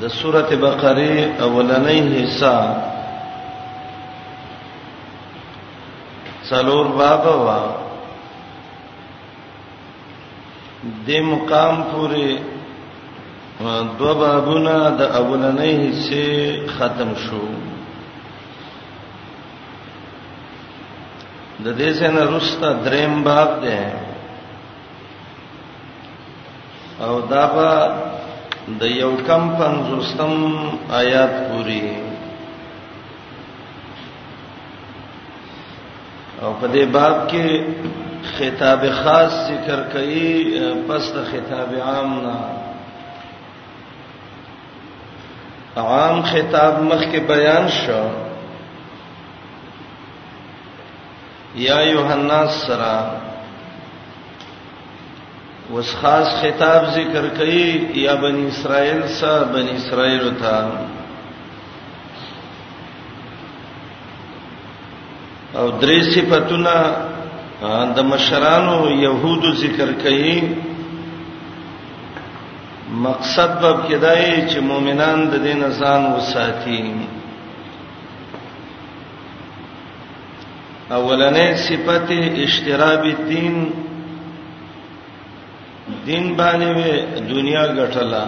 د سورته بقره اولنۍ حصہ څلور باب وا د مقام پورې دو بابونه د اولنۍ حصے ختم شو د دې څخه رستا دریم باب ده او دا به د یو کم پنځوستم آیات پوری او په دې باب کې خطاب خاص ذکر کړي پس د خطاب عام نه عام خطاب مخکې بیان شو یا ایها الناس سرا وس خاص خطاب ذکر کړي یا بنی اسرائیل سره بنی اسرائیل ته او درې صفاتونه د مشرانو يهودو ذکر کړي مقصد به کدای چې مؤمنان د دین ځان وساتي اولنې صفت اشتراب الدين دین باندې وې دنیا ګټلا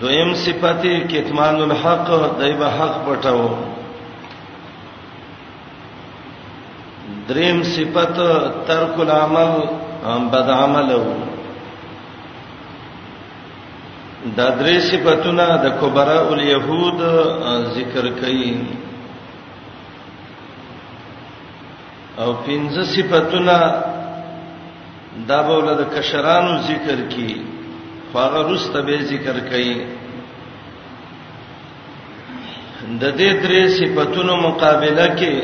دویم صفت کتمان الحق دایبه حق پټاو دریم صفت ترک العمل بد عملو دا درې صفاتونه د کبرا الیهود ذکر کړي او پنځه صفاتونه دا به ول د کشرانو ذکر کړي هغه رسته به ذکر کړي د دې درې صفاتونو مقابله کې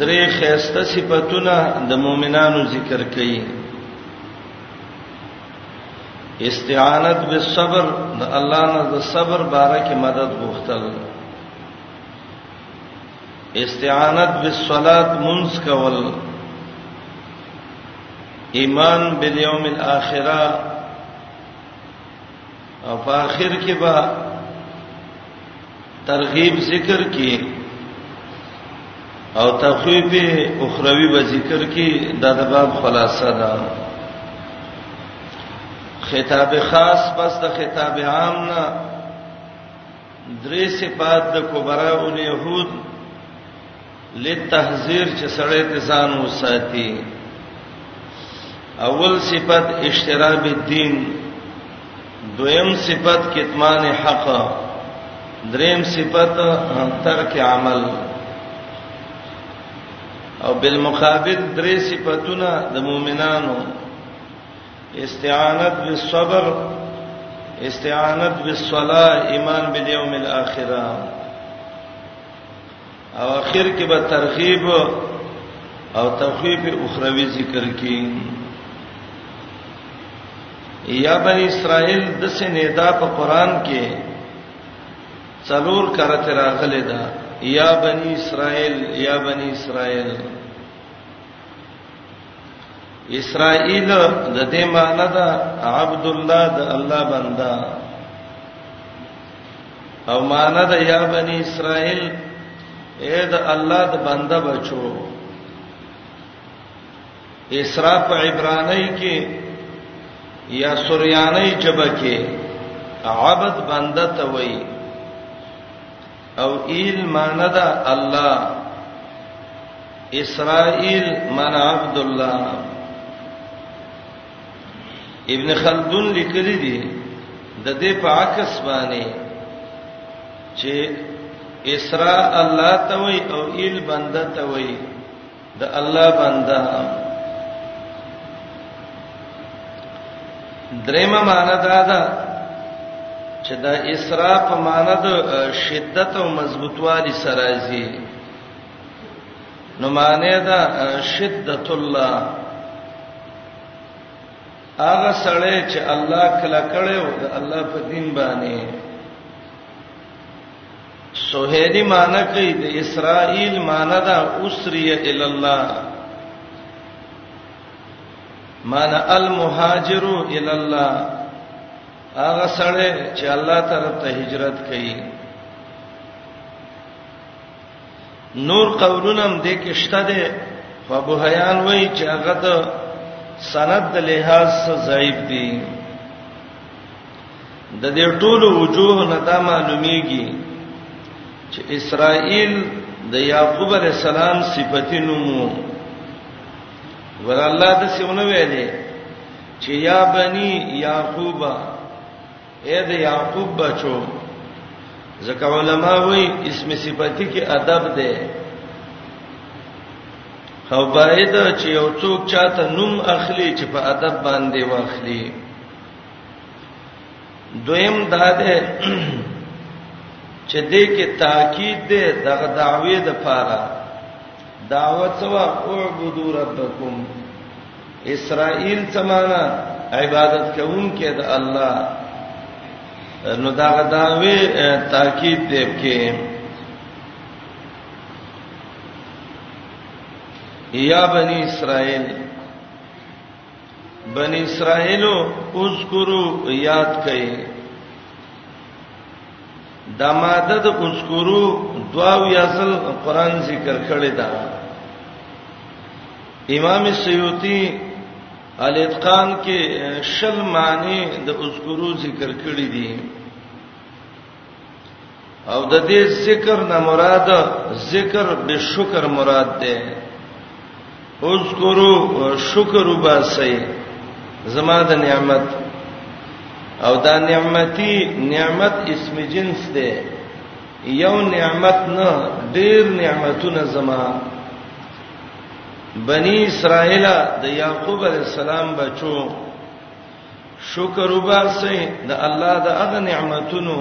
درې خيسته صفاتونه د مؤمنانو ذکر کړي استعانت بالصبر د الله نه د صبر باره کې مدد غوښتل استعانت بالصلاه منځ کول ایمان بالیوم الاخره او په اخر کې به ترغیب ذکر کې او تخویب اخروی به ذکر کې دا د باب خلاصه ده خطاب خاص پس د خطاب عام نه درې صفات د کبرا او يهود لتحذير چې سړی ته ځان وساتي اول صفت اشتراب الدين دویم صفت کتمان حق دریم صفت ترک عمل او بالمقابل درې صفاتونه د مؤمنانو استعانت بالصبر استعانت بالصلاه ایمان بالیوم الاخره او اخر کې به ترغیب او تخویف اخروی ذکر کی یا بنی اسرائیل د سنیدا په قران کې څلور کرت راغله دا یا بنی اسرائیل یا بنی اسرائیل اسرائیل د دې معنی دا عبد الله د الله بندا او معنا د یا بنی اسرائیل اے د الله د بنده بچو اسراء په عبرانی کې یا سوریانی جبه کې عبد بنده ته وای او ایل معنا د الله اسرائیل من عبد الله ابن خلدون لیکلی دی د دې په عکس باندې چې اسراء الله ته وای او ال بنده ته وای د الله بنده درېمه معنا دا ده چې دا اسراء په معنا د شدت او مضبوطوالي سره راځي نو معنی دا شدت الله هغه سړی چې الله کله کړي او د الله په دین باندې سوهیدی معنی کوي د اسرائیل معنی دا اسری ال الله معنی المهاجر ال الله هغه سړی چې الله طرف ته هجرت کوي نور قولونه هم د کې شته دي خو ابو حیان وایي چې هغه د سند د لحاظ سره ضعیف دي د دې ټولو وجوه نه دا معلومیږي چې اسرائیل د یعقوب علی السلام صفتی نومو ور الله د سیونه ویلې چې یا بنی یعقوبہ اے د یعقوب بچو ځکه علما وایي اسم صفاتی کې ادب ده او باید چې یو څوک چاته نوم اخلي چې په ادب باندې واخلي دویم دا ده چې دې کې تاکید ده دغه دعوی د پاره دعوت سوا اعبدوا ربکم اسرائیل څه معنا عبادت کوونکې د الله نو دا غداوی تاکید دی کې یا بنی اسرائیل بنی اسرائیلو اذکرو یاد کړئ دا ماده د اذکرو دواو یاسل قران ذکر کړی دا امام سیوطی الاتقان کې شل معنی د اذکرو ذکر کړی دي او د دې ذکر نه مراد ذکر به شکر مراد ده اذکرو شکر وباسي زما د نعمت او دا نعمتي نعمت اسم جنس دی یو نعمت نه ډیر نعمتونه زما بنی اسرائیل د یعقوب علی السلام بچو شکر وباسي د الله د هغه نعمتونو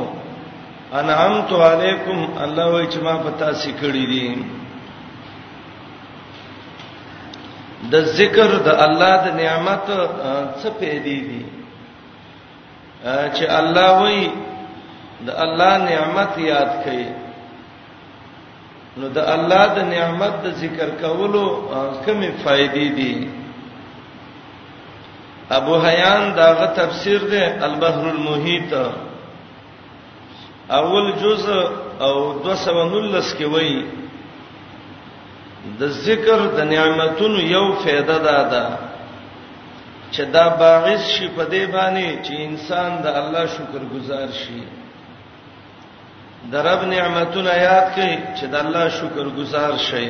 انعمت علیکم الله وای چې ما پتا سې کړی دي د ذکر د الله د نعمت څه پیدې دي چې الله وای د الله نعمت یاد کړي نو د الله د نعمت د ذکر کولو کومې فائدې دي ابو حیان داغه تفسیر ده البحر المحیط اول جز او 219 کې وایي د ذکر د نعمتونو یو فائدہ ده دا چې دا باعث شي په دې باندې چې انسان د الله شکر گزار شي د رب نعمتونه یاد کړئ چې د الله شکر گزار شئ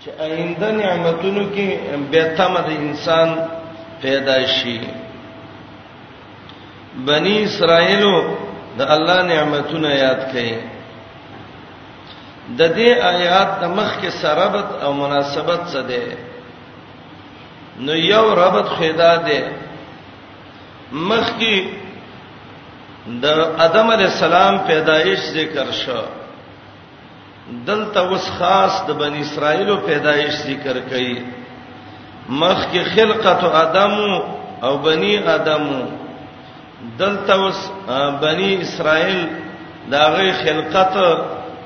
چې آینده نعمتونو کې به تمه د انسان پیدا شي بنی اسرائیل د الله نعمتونه یاد کړي د دې آیات د مخ کې سرابت او مناسبت څه ده نو یو ربط خدا ده مخ کې د ادم علی السلام پیدایش ذکر شو دلته اوس خاص د بنی اسرائیلو پیدایش ذکر کړي مخ کې خلقت ادم او بنی ادم دلته اوس بنی اسرائیل داغه خلقت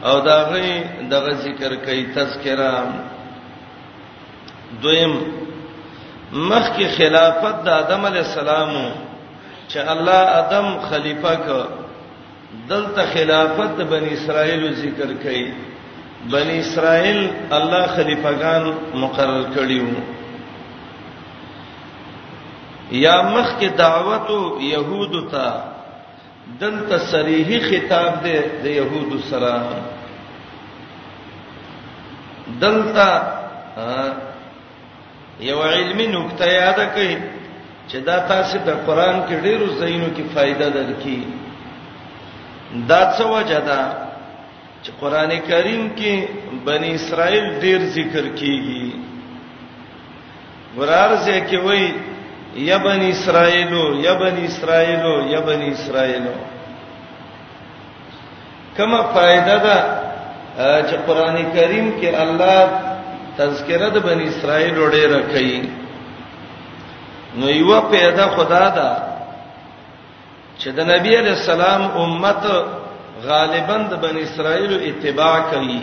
او داغه دغه ذکر کوي تذکرہ دویم مخ کې خلافت د آدم علی السلام چې الله آدم خلیفہ ک دلته خلافت بنی اسرائیل ذکر کړي بنی اسرائیل الله خلیفګان مقرر کړیو یا مخ کې دعوت یهود ته دلته صریحي خطاب دی د یهود سره دلته یو علمي نقطه یاد کړئ چې دا تاسو د قران کې ډیرو زینو کې فائدہ درکې دا څه وجه ده چې قران کریم کې بنی اسرائیل ډیر ذکر کیږي ورارځه کې وای یا بنی اسرائیلو یا بنی اسرائیلو یا بنی اسرائیلو کومه فائدہ ده چې قران کریم کې الله تذکرہ د بنی اسرائیل وړي راکړي نو یو پیدا خدا ده چې د نبی علی السلام امت غالبا د بنی اسرائیل اتباع کوي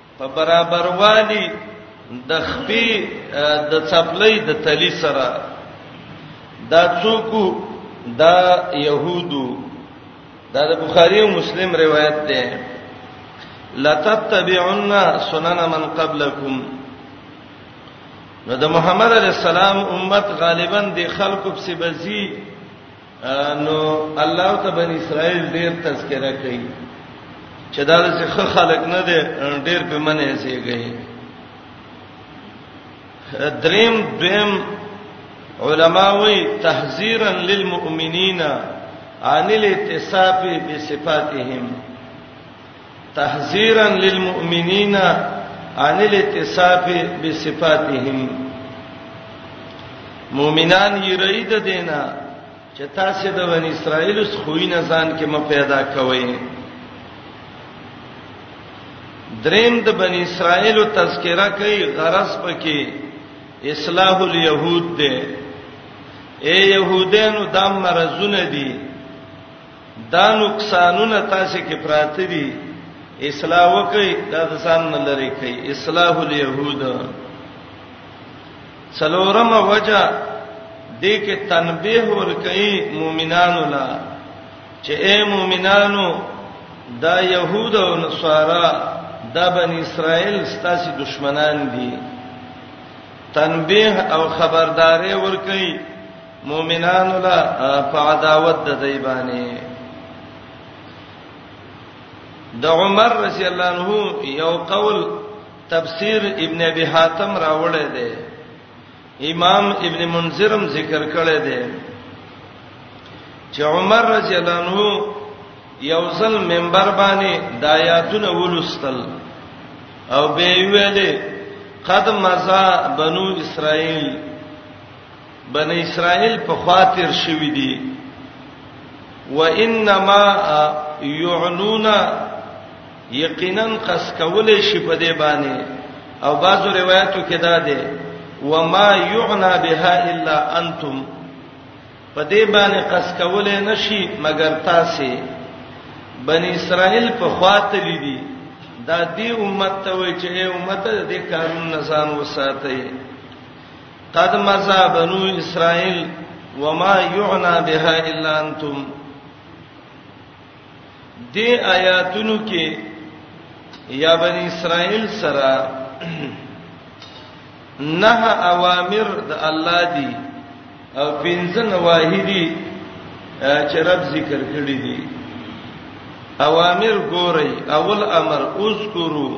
په برابر والی د خپې د چپلې د تلی سره دا څوک دا يهودو دا د بخاری او مسلم روایت ده لتتبعن سنن من قبلکم نو د محمد علی السلام امت غالبا د خلکو په سبزي نو الله ته بنی اسرائیل ډیر تذکرہ کوي چې دا څه خلک نه دي ډیر په منه سي گئی دریم دویم علما وی تحذيرا للمؤمنین عن الاتصاف بصفاتهم تحذيرا للمؤمنين عن الاتصاف بصفاتهم مؤمنان یې رید دینا چې تاسو د بنی اسرائیل اوس خوینه ځان کې م پیدا کوئ دریم د بنی اسرائیل تذکرہ کوي غرض پکې اصلاح اليهود ده اے يهودانو دم مرزونه دي دا نقصانونه تاسو کې پراته دي اصلاح وکي دا د ځان نه لري کوي اصلاح اليهود څلورم وجه دې کې تنبيه ور کوي مؤمنانو لا چې اے مؤمنانو دا يهود او نصارا دا بني اسرائيل ستاسو دشمنان دي تنبيه او خبرداري ور کوي مؤمنانو لا په عداوت د دی باندې د عمر رضی الله عنه یو قول تفسیر ابن ابي حاتم راوړی دی امام ابن منذرم ذکر کړی دی چې عمر رضی الله عنه یو ځل منبر باندې د آیاتونو ولستل او به ویلې قد مزا بنو اسرائیل بنی اسرائیل په خاطر شوی دی و انما یعنون یقینا قص کول شي په دې باندې او بعضو روایتو کې دا ده و ما یعنا بها الا انتم په دې باندې قص کول نه شي مګر تاسو بنی اسرائیل په خاطر دي دا دې امت ته وای چې امت دې قانون نسان وساتئ قد مزا بنو اسرائیل وما یعنا بها الا انتم دې آیاتونو کې یا بنی اسرائیل سره نه اوامر د الله دی او پنځه نواهی دي چې رب ذکر کړی دي اوامر ګورئ اول امر اذکروا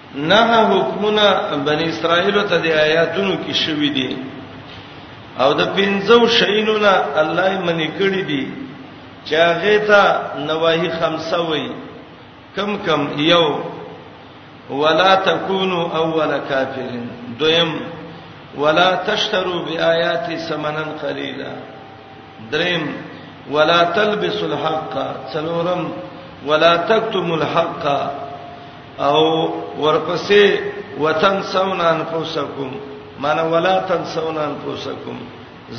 نه حکمونه بنی اسرائیل ته د آیاتونو کې شوې دي او د پنځو شینو نه الله یې منې کړې دي چې هغه ته نواهی خمسه وای کم کم یو ولا تکونو اول کافرین دویم ولا تشترو بیاات ثمنن قلیلا دریم ولا تلبسوا الحق څلورم ولا تكتموا الحق او ورپسې وطن سون انفسکم معنی ولا تنسون انفسکم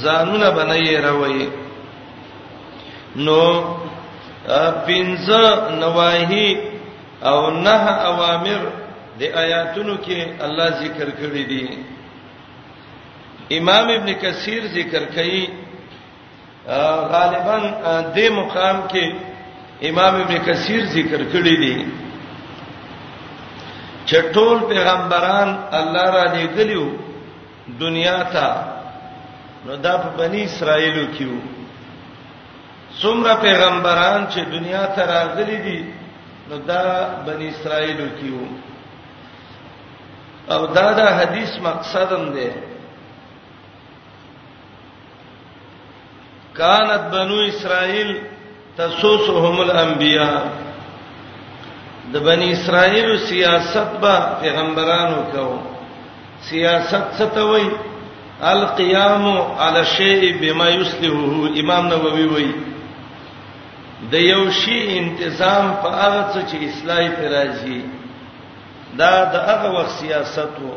ځانونه بنئ روي نو پنځه نواهی او نه اوامر د آیاتونو کې الله ذکر کړی دی امام ابن کثیر ذکر کوي غالبا د مقام کې امام ابن کثیر ذکر کړی دی چې ټول پیغمبران الله را لېګلیو دنیا ته نو دا په بنی اسرائیلو کې وو څومره پیغمبران چې دنیا ته راغلي دي نو دا بنی اسرائیلو کې وو او دا د حدیث مقصد هم دی کانت بنو اسرائیل تسوسهم الانبیاء د بنی اسرائیل سیاست با پیغمبرانو کو سیاست څه ته وای القیام علی شیء بما یصلحه امام نووي وای د یو شی انتظام په هغه څه چې اصلاح پر راځي دا د هغه وخت سیاست وو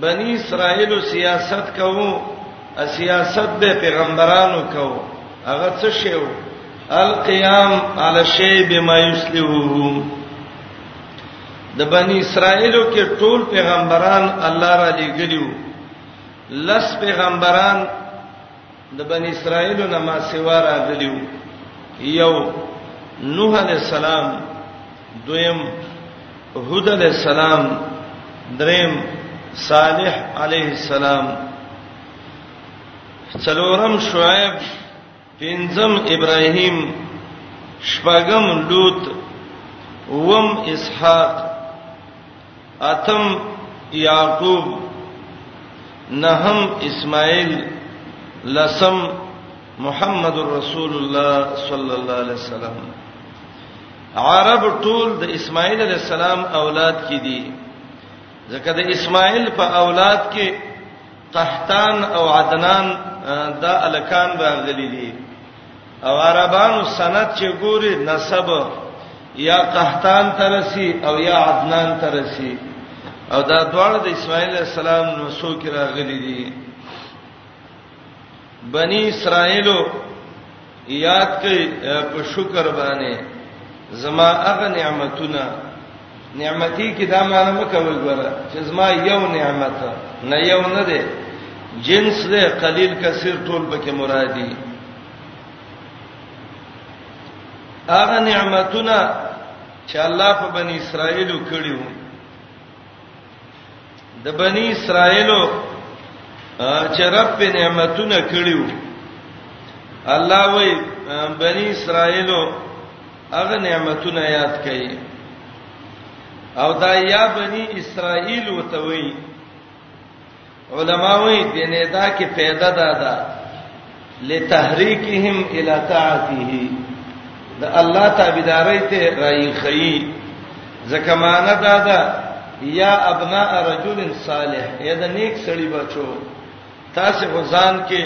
بنی اسرائیل سیاست کوو سیاست به پیغمبرانو کوو هغه څه شیو القیام علی شی بما یسلوه د بنی اسرائیلو کې ټول پیغمبران الله را لېګلیو لس پیغمبران د بنی اسرائیل نه ما سیوا راغلیو یو نوح علی السلام دویم هود علی السلام دریم صالح علیه السلام څلورم شعیب پنځم ابراهیم شپږم لوط وم اسحاق اتم یعقوب نهم اسماعیل لسم محمد رسول الله صلی الله علیه وسلم عرب ټول د اسماعیل علی السلام اولاد کې دي ځکه د اسماعیل په اولاد کې قحطان او عدنان دا الکان راغلي دي او عربانو سند چې ګوري نسب یا قحطان ترسي او یا عدنان ترسي او دا دواړه د اسماعیل السلام نو سو کې راغلي دي بنی اسرائیلو یاد کړئ په شکر باندې زما هغه نعمتونه نعمتي کې دا معنی مکوي ګوره چې زما یو نعمت نه یو نه دی جنس دی قلیل کثیر ټول پکې مرادي هغه نعمتونه چې الله په بنی اسرائیل کړیو د بنی اسرائیل چې رب په نعمتونه کړیو الله وای بنی اسرائیل هغه نعمتونه یاد کړئ او دا یا بنی اسرائیل وتوي علما وایي د نه دا کې پیدا ده دا لتحریکهم الی طاعته د الله تابعداري ته راي خي ځکه معنا دا ده یا ابناء رجل صالح یا د نیک سړي بچو تاسو خو ځان کې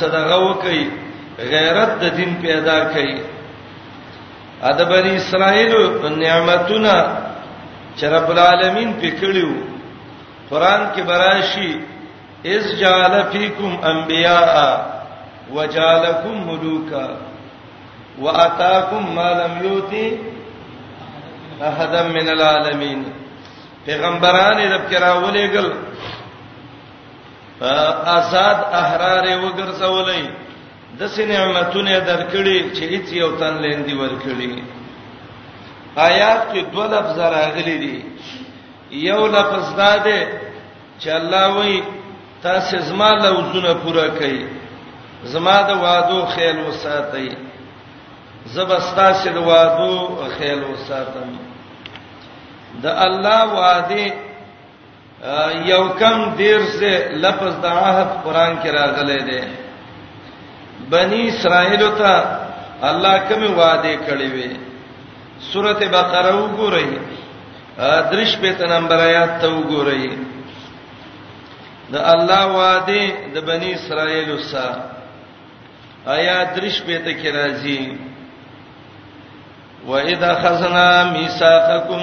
صدقه وکي غیرت د دین پیدا کړي ادب بنی اسرائیل نعمتونه چې رب العالمین پکړیو قران کې براشي اس جعل فیکم انبیاء وجعلکم ملوکا واتاکم ما لم یوتی احد من العالمین پیغمبران دې کراولېګل آزاد احرار وګرځولې د سې نعمتونه درکړي چې هیڅ یو تن لیندي ورکړي آیات کې دوه لفظ راغلي دي یو لفظ دا دی چې الله وایي تاسو زما لوزونه پوره کړئ زما د وادو خیال وساتئ زبستا سي د وادو خیال وساتم د الله وعده یو کم دیر سے لفظ د عهد قران کې راغلی دی بنی اسرائیل ته الله کوم وعده کړی وی سورته بقره وګورئ درش په نمبر آیات ته وګورئ د الله وعده د بنی اسرائیل سره آیا درش په ته کې راځي وَإِذَا خَزَنَا مِيثَاقَكُمْ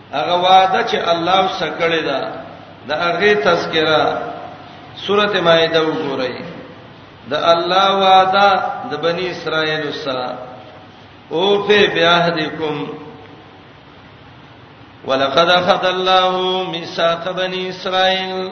هغه وعده چې الله سکړی دا د هغه تذکرہ سورته مائده وګورئ د الله وعده د بنی اسرائیل سره او په بیاهدکم ولقد اخذ الله ميثاق بني اسرائيل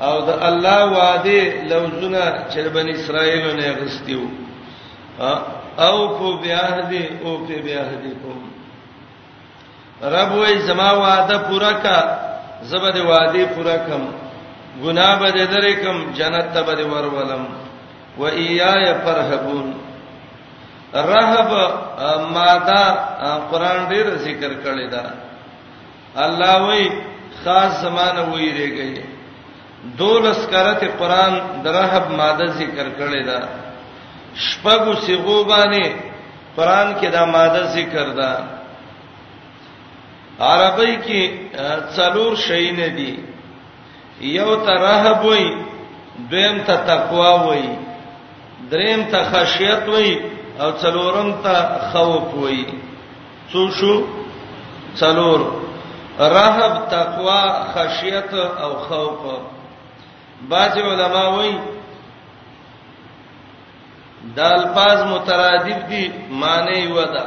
او د الله وعده لوزونه چې بن اسرائیل نه غستیو او په بیاهد او په بیاهد کوم رب وې زما وعده پورا کا زبد وعده پورا کم ګنا به درې کم جنت ته به ور ولم و ایای فرحبون رهب ماده قران ډیر ذکر کړی دا الله وای خاص زمانہ وای ریګی دولس کرت قران درحب ماده ذکر کړی دا شپږو سیغو باندې قران کې دا ماده ذکر ده عربی کې څلور شی نه دي یو ته رهب وای دویم ته تقوا وای دریم ته خشیت وای او څلورم ته خوف وای څو شو څلور رهب تقوا خشیت او خوف بعض علما وای د الفاظ مترادف دي معنی ودا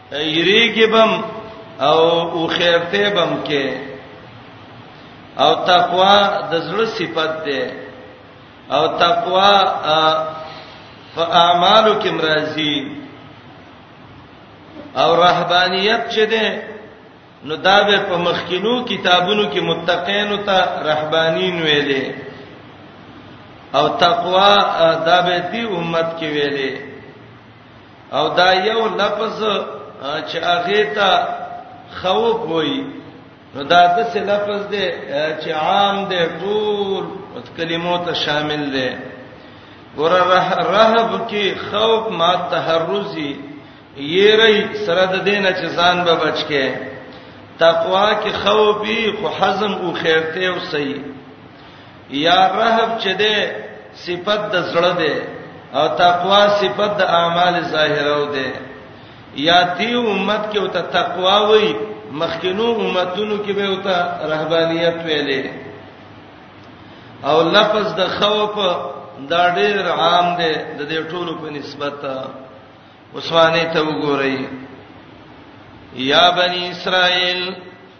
یریږي بم او او خیرته بم کې او تقوا د زړه صفت ده او تقوا په اعمالو کې مرضی او رهبانيت چې ده نو دا به په مخکینو کتابونو کې متقین او ته رهبانین ویلې او تقوا دا به دی امت کې ویلې او دا یو لفظ چې هغه ته خوف وایي نو دا د څه لفظ دی چې عام دی ټول کلمو ته شامل دی ګور رهب کې خوف ما تحرزي یری سره د دینه چې ځان به بچ کې تقوا کې خوفي خو حزم او خیرته او صحیح یا رهب چې ده صفت د زړه ده او تقوا صفت د اعمال ظاهرو ده یا دی امت کې او ته تقوا وای مخکینو امتونو کې به او ته رهبانیت ویلې او لفظ د خوف دا ډیر عام دی د دې ټولو په نسبت عثمانه ته وګورئ یا بنی اسرائیل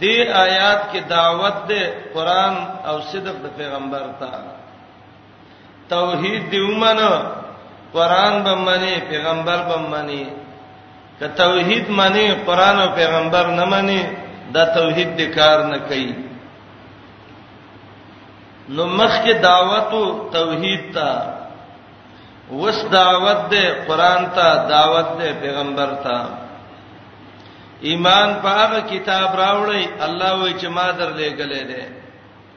دې آیات کې دعوت ده قران او صدق د پیغمبر ته توحید دی ومنه قران به منی پیغمبر به منی که توحید منی قران او پیغمبر نه منی دا توحید د کار نه کوي نو مخکې دعوت او توحید ته وس دعوت ده قران ته دعوت ده پیغمبر ته ایمان په هغه کتاب راوړی الله وای چې ما درلېګلې ده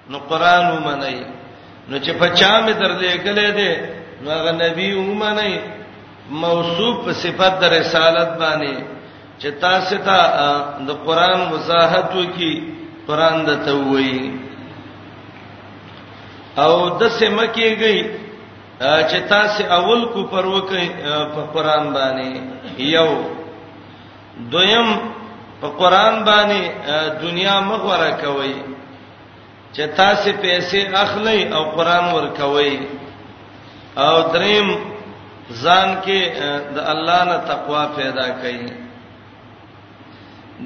نو قران ومني نو چې په چا مې درلېګلې ده نو هغه نبی ومني موصوف په صفت د رسالت باندې چې تاسو ته د قران وضاحت وکي قران د ته وایي او د سمه کېږي چې تاسو اول کو پر وکي په قران باندې یو دویم په قران باندې دنیا مغوره کوي چې تاسو پیسې اخلي او قران ورکوي او دریم ځان کې د الله نه تقوا پیدا کړي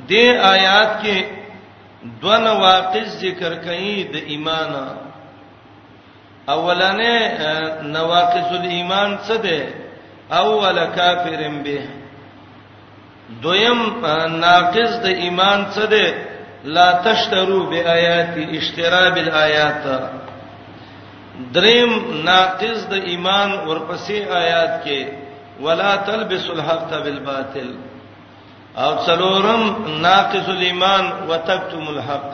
د آیات کې دونه واقع ذکر کړي د ایمان اولنې نواقص الايمان څه ده اول کافرن به دویم ناقص د ایمان څه ده لا تشترو بیاات اشترا بالآیات دریم ناقص د ایمان ورپسې آیات کې ولا تلبس الحق بالباطل او څلورم ناقص الايمان وتكتم الحق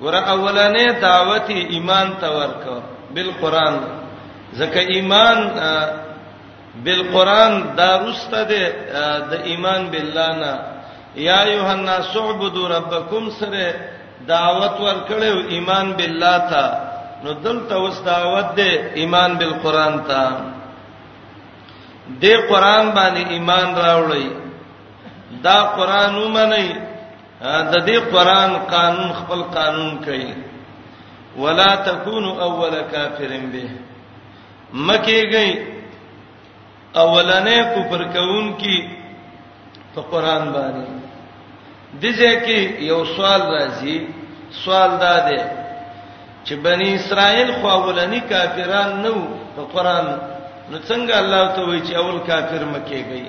ور اولنې دعوت ایمان ته ورکو بالقران ځکه ایمان بالقران دا رسته ده د ایمان بالله نه یا یوحنا سعبدوا ربکم سره دعوت ورکړو ایمان بالله ته نو دلته اوس دعوت ده ایمان بالقران ته د قران باندې ایمان راوړی دا قران ومني د دې قران قانون خپل قانون کوي ولا تکونو اول کافرین به مکه گئی اولنې کفر کون کی په قران باندې دځه کې یو سوال راځي سوال دا دی چې بنی اسرائیل خو اولنی کافران نو په قران نو څنګه الله ته وایي چې اول کافر مکه گئی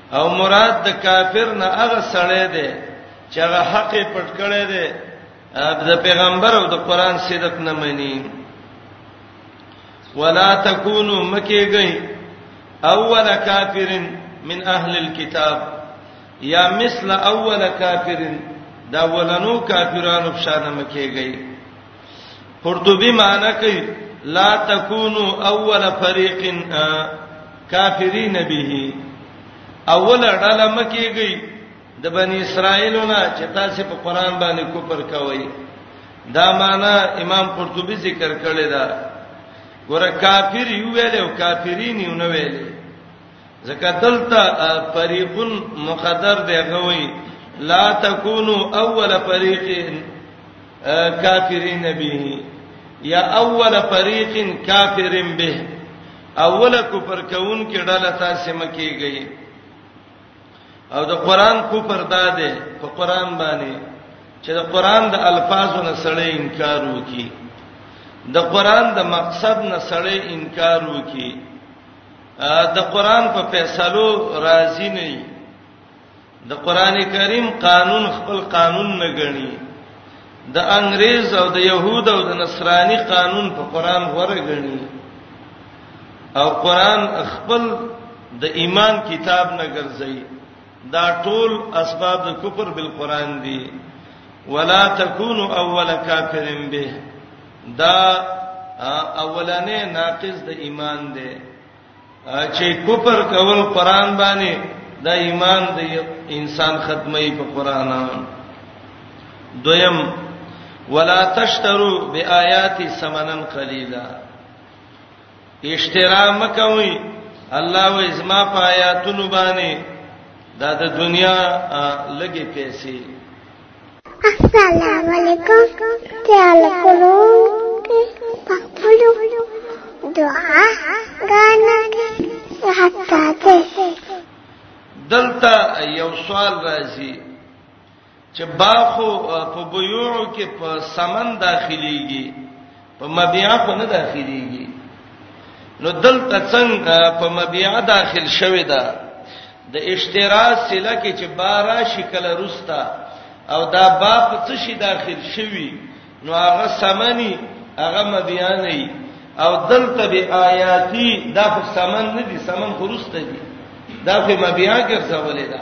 او مراد د کافر نه هغه سړی دی چې هغه حق پټ کړی دی د پیغمبر او د قران صدق نه مني ولا تکونو مکیږي اول کافرن من اهل الكتاب یا مثل اول کافرن دا ولنو کافرانو په شان مکیږي قرطبي معنی کوي لا تکونو اول فريق کافرین به اول ډله مکیږي د بنی اسرائیلونه چې تاسو په قران باندې کوپر کوي دا معنا امام قرطبي ذکر کړی دا ګوره کافر یو ویل او کافرین یو نه ویل ځکه دلته فريق مقدر دی غوي لا تکونو اول فريق کافرین به یا اول فريق کافر به اوله کفر کون کې ډله تاسو مکیږي او د قران کفر داده په قران باندې چې د قران د الفاظو نه سړی انکار وکي د قران د مقصد نه سړی انکار وکي د قران په فیصلو راضی نه وي د قران کریم قانون خپل قانون نه ګڼي د انګريز او د يهود او د نصراني قانون په قران غوړه ګڼي او قران خپل د ایمان کتاب نه ګرځي دا ټول اسباب د کفر بالقران دي ولا تکونو اول کافرین به دا اولنې ناقص د ایمان دی چې کوپر کول قران باندې د ایمان د انسان ختمي په قران دویم ولا تشترو بیاات ثمنن قلیلا اشترا مکوي الله و ازما پایاتونو باندې دا د دنیا لګي پیسې السلام علیکم تعال کولو پخپلو دعا غانا حتا ته دلته یو سوال راځي چې باخو په بيوع کې په سمن داخليږي په مبيع خو نه داخليږي نو دلته څنګه په مبيع داخل شوی دا د اشتراز سله کې چې بارا شکل رستا او دا باب څه شي داخل شوی نو هغه سمني هغه مبيع نه او دلته به آیاتی دا خو سمن نه دي سمن خو رسته دي دا خو مبيع ګرځولې ده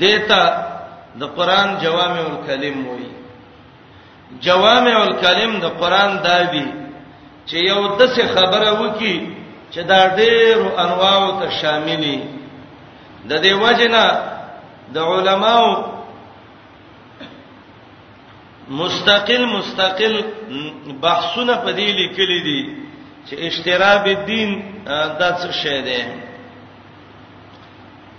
دیتا د قران جوامع الکلم وایي جوامع الکلم د قران دا دی چې یو دسه خبره وکي چې دا ډېر انواو ته شاملې د دې وجنه د علماو مستقل مستقل بحثونه په دې لیکل دي چې اشتراب الدین دا څه شی دی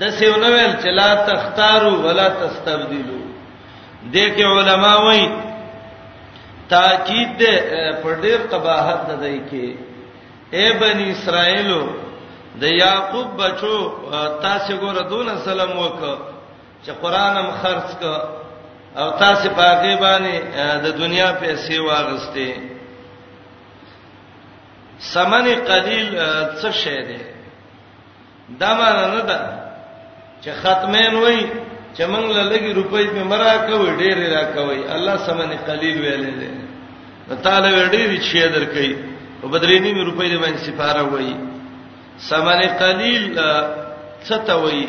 د سیونو ویل چې لا تختارو ولا تستبدلو دې کې علما وایي تاکید دې پر ډیر قباحت نه دی کې اے بنی اسرائیلو د یعقوب بچو تاسو ګوره دون سلام وک چې قرانم خرج ک او تاسو پاګې باندې د دنیا پیسې واغستې سمن قلیل څه شه دی دا معنی نه ده چې ختمین وای چې موږ له لګي روپۍ په مرا کوي ډېر را کوي الله سمنه قلیل ویلې ده تعالی ډېر شي درکې په بدرینی می روپۍ دې باندې سفاره وای سمنه قلیل څه ته وای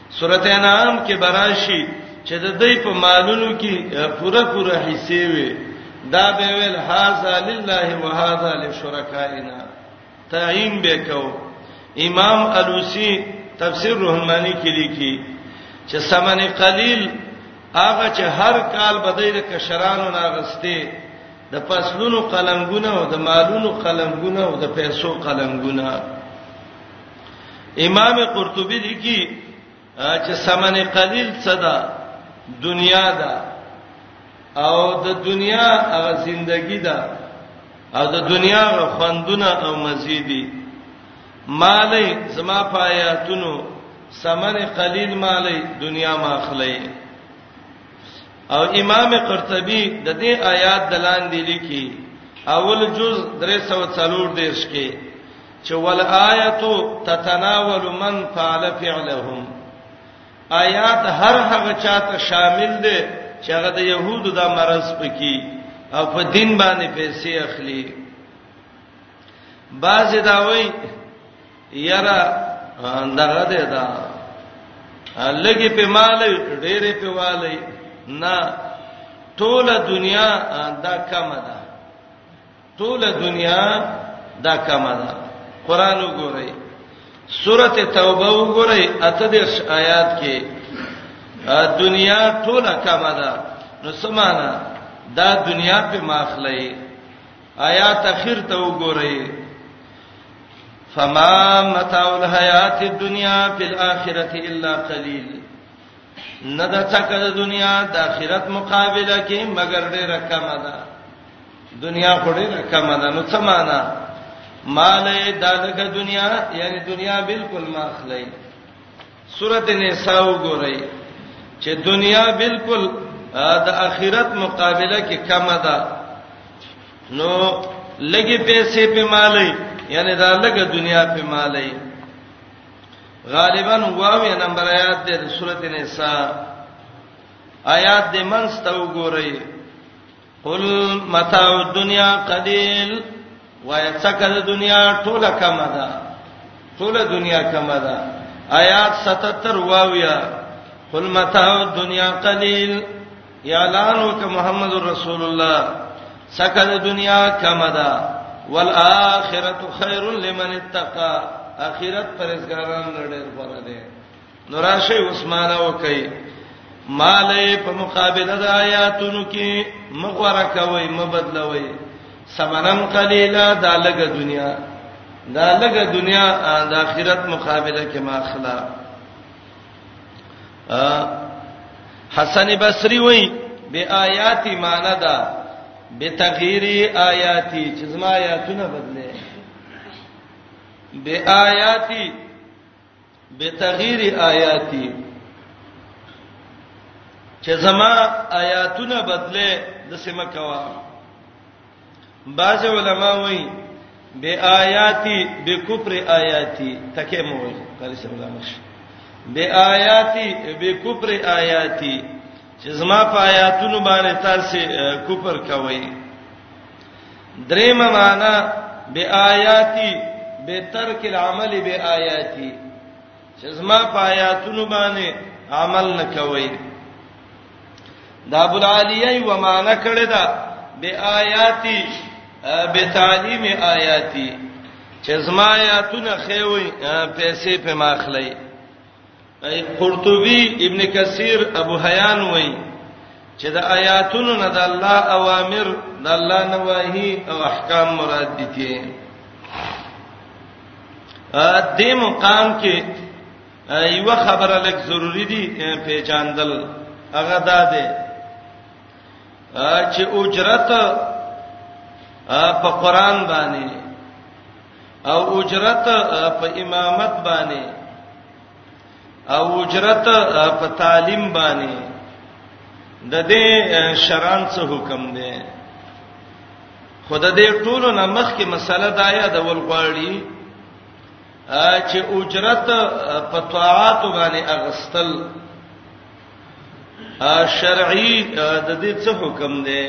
سورته انعام کې براشي چې د دې په مالونو کې پوره پوره حصے وي دا به ویل هاذا لله وهذا لشرکائنا تعین به کو امام الوسی تفسیر روح المانی کې لیکي چې سمن قلیل هغه چې هر کال بدای د کشرانو ناغسته د پسلونو قلنګونه او د مالونو قلنګونه او د پیسو قلنګونه امام قرطبي لیکي چې ثمن قلیل څه ده دنیا ده او د دنیا هغه زندگی ده او د دنیا هغه خوندونه او مزيدي مالې زما پایاتونو ثمن قلیل مالې دنیا ما اخلي او امام قرطبي د دې آیات دلان دی لیکي اول جز 340 دیش کې چې ول آیت تتناول من فعل فعلهم آیات هر هغه چاته شامل دي چې هغه د يهودو د مرز پکې او په دین باندې پیسې اخلي باز دا وای یرا دغه ده دا لګي په مال ډېرې په والي نه ټول دنیا دا کم ده ټول دنیا دا کما ده قران وګورئ سورته توبه وګورئ اته د آیات کې دنیا ټول کما ده نو سمانا دا دنیا په ماخلې آیات اخر ته وګورئ فما متاع الحیات الدنیا فی الاخره الا قلیل نه د څکه د دنیا د آخرت مقابله کې مگر ډیره کمه ده دنیا خو ډیره کمه ده نو څه معنا مال دالګه دنیا یعنی دنیا بالکل ما اخلي سورته نساء وګورئ چې دنیا بالکل د آخرت مقابله کې کمه ده نو لګي پیسې په مالې یعنی دا لګه دنیا په مالې غالبا واوی نمبر آیات د سورته نساء آیات د منځ ته وګورئ قل متاع الدنیا قلیل وای څکه د دنیا ټوله کمه ده ټوله دنیا کمه ده آیات 77 واویا قل متاع الدنیا قلیل یا اعلان وک محمد رسول الله سکه د دنیا کم ده والآخرت خیر لمن اتقى اخرت پرېزګاران لړل غره ده نوراشي عثمان او کوي مالې په مقابله د آیاتونو کې مغوره کوي مبدلوي سمنن قلیلا دا لګه دنیا دا لګه دنیا د آخرت مقابله کې ماخلا حسن بصری وای به آیاتی معنی دا به تغییر آیاتی چې زما آیاتونه بدله به آیاتی به تغییر آیاتی چې زما آیاتونه بدله د سیمه کوا بعض علما وایي بے آیاتی بے کفر آیاتی تکه مو وایي قاری صاحب لامش بے آیاتی بے کفر آیاتی چې زما په آیاتونو باندې تاسو کفر کوئ دریم معنا بے آیاتی بے ترک العمل بے آیاتی چې زما په آیاتونو باندې عمل نه کوئ دا ابو العالیه و معنا کړی دا به آیاتی به تعلیم آیاتی چې زما آیاتونه خوي پیسې په ماخلی قرطبي ابن کثیر ابو حیان وای چې د آیاتونو نه د الله اوامر د الله نواهی او احکام مراد دي کې ا دې مقام کې ایو خبره لک ضروری دي پیچاندل هغه دا ده چې اجرت په قران باندې او اجرت په امامت باندې او اجرت په تعلیم باندې د دې شران څه حکم دی خود دې ټولو نمخ کې مسله دا یادول غواړي چې اجرت په طاعات باندې اغستل شرعي د دې څه حکم دی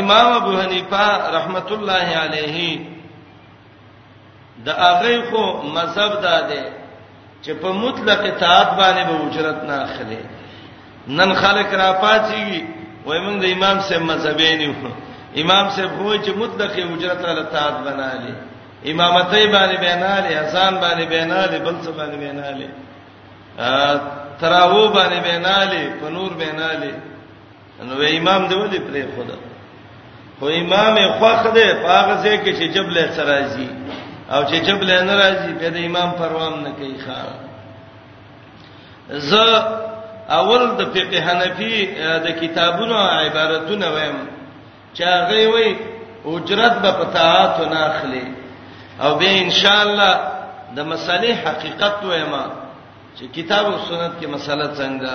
امام ابو حنیفه رحمت الله علیه دا هغه خو مذهب دا دی چې په مطلق اطاعت باندې به اجرت نه اخلي نن خلک را پاتېږي وای موږ د امام سره مذهبي نه یو امام سره خو چې مطلق اجرت را اطاعت بنالي امامتۍ باندې بنالي اذان باندې بنالي بل څه باندې بنالي تراو باندې بنالي پنور بنالي نو امام دی ولې پرې خدا خو امام خوخ دی پاغه ځای کې چې جبله سرایي او چې جبله نه راځي په دې امام پروام نه کوي ښا ز اول د فقه حنفي د کتابونو عبارتونه وایم چې هغه وي اجرت به پتاعت نه اخلي او به ان شاء الله د مسلې حقیقت وایم چې کتاب او سنت کې مسله څنګه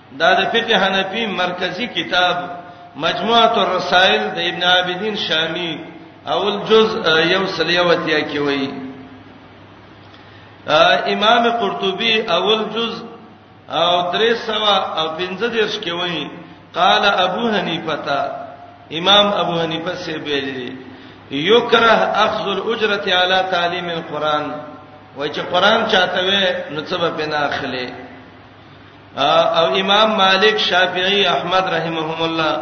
دا د فقه حنفي مرکزی کتاب مجموعه الرسائل د ابن عابدین شامی اول جز یو سلیوتیا کې وایي امام قرطبي اول جز او درې سوا او پنځه دیرش کې وایي قال ابو حنیفه تا امام ابو حنیفه سے ویلي یکره اخذ الاجره علی تعلیم القرآن وای چې قرآن چاته وې نو څه به پناه اخلي او امام مالک شافعی احمد رحمهم الله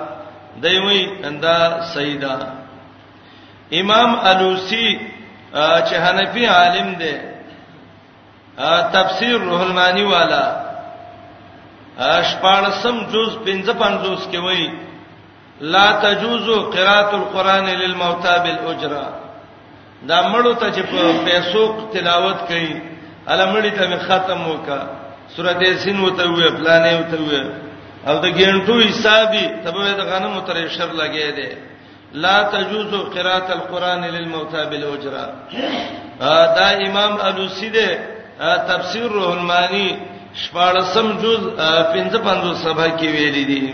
دوی اندا سیدا امام الوسی چې حنفي عالم دی تفسیر روح المانی والا اشپارسم جز 55 کې وایي لا تجوز قراءه القران للموتى بالاجره دا مړو ته چې په پیسو تلاوت کوي علمړی ته ختم وکا سورته یاسین وته وې پلانې وته وې او د ګینټو حسابي تبه د غنم تر شر لګې ده لا تجوز قراءه القران للموتى بالاجره دا امام الوسی ده تفسیر روح المانی شپارسم جز 55 صفحه کې ویلي دي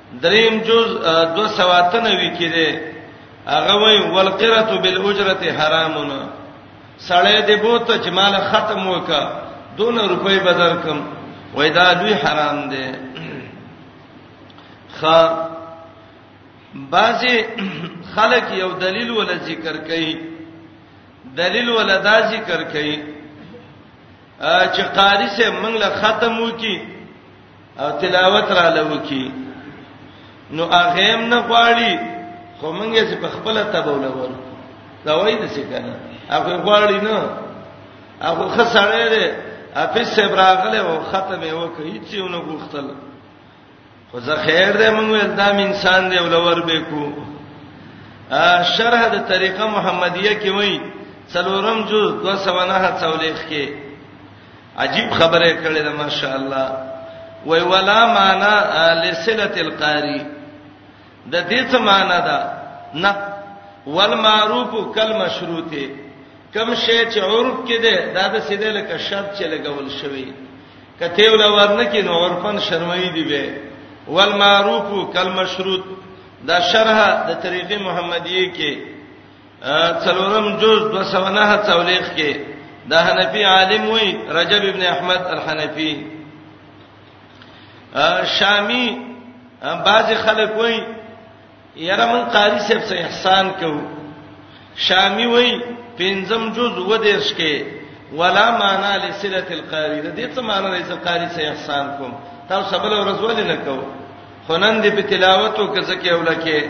دریم جز 293 کې دی هغه وی والقرۃ بالاجرۃ حرامنا سړی دې بوته چې مال ختم وکا دون روپۍ بدر کم وای دا لوی حرام دی خ بعضی خلک یو دلیل ول ذکر کوي دلیل ول دا ذکر کوي چې قاری سے منګله ختم وکي او تلاوت را لوکي نو اغه هم نه غواړي خو مونږ یې په خپل تبول ورو دا وایي د څه کنه هغه غواړي نه هغه خسړې ده افیس صاحب راغله او ختم یې وکړ هیڅ یو نه غوښتل خو زه خیر دې مونږ ول دا انسان دی ولور به کو شرح د طریقه محمدیه کې وایي څلورم جز 209 څولېخ کې عجیب خبره کړې ده ماشاءالله وای ولا معنا لسله القاری د دې څه معنا ده نه والمعروف کالمشروط کم شی چې عرف کې ده دا د سیده لکه شرط چې لګول شوی کته ول ورنه کې نو عرفن شرمای دی به والمعروف کالمشروط دا شرح د طریقې محمدیه کې څلورم جز 209 تولیخ کې د حنفي عالم وی رجب ابن احمد الحنفي شامی بعض خلک وی یره من قاری صاحب سه احسان کو شامی وی پنځم جز و دیش کې ولا معنا لسله القاری د دې څه معنا لري چې قاری سه احسان کوم تاسو بل ورځ ولې نه کو خنن دې په تلاوت او کزکه اولکه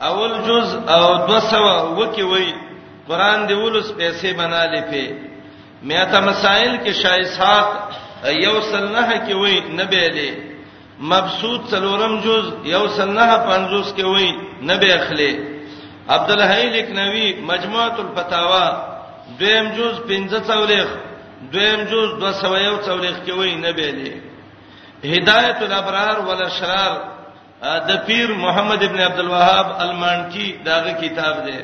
اول جز او 200 وکی وای قران دی ولس پیسې بنا لپی میاته مسائل کې شای اسحاق یو سل نه کې وای نه بیلې مبسوط څلورم جز یو سل نه 50 کې وای نه به اخلي عبد الحی لکنوی مجموعه الفتاوا دویم جز 15 څولېخ دویم جز 201 څولېخ کې وای نه بیلې هدایت الابرار والاشرار د پیر محمد ابن عبد الوهاب المانکی داغه کتاب دی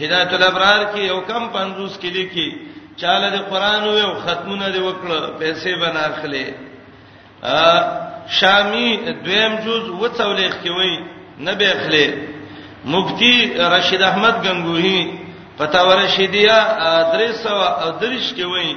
هدایت الابرار کې یو کم 50 کې لیکي چاله د قران وې او ختمونه دی وکړه پیسې بنا اخلي شامی دویم جز وڅولېخ کې وای نه به اخلي مفتی رشید احمد غنگوهی فتاوی رشیدیه 300 او درش کې وای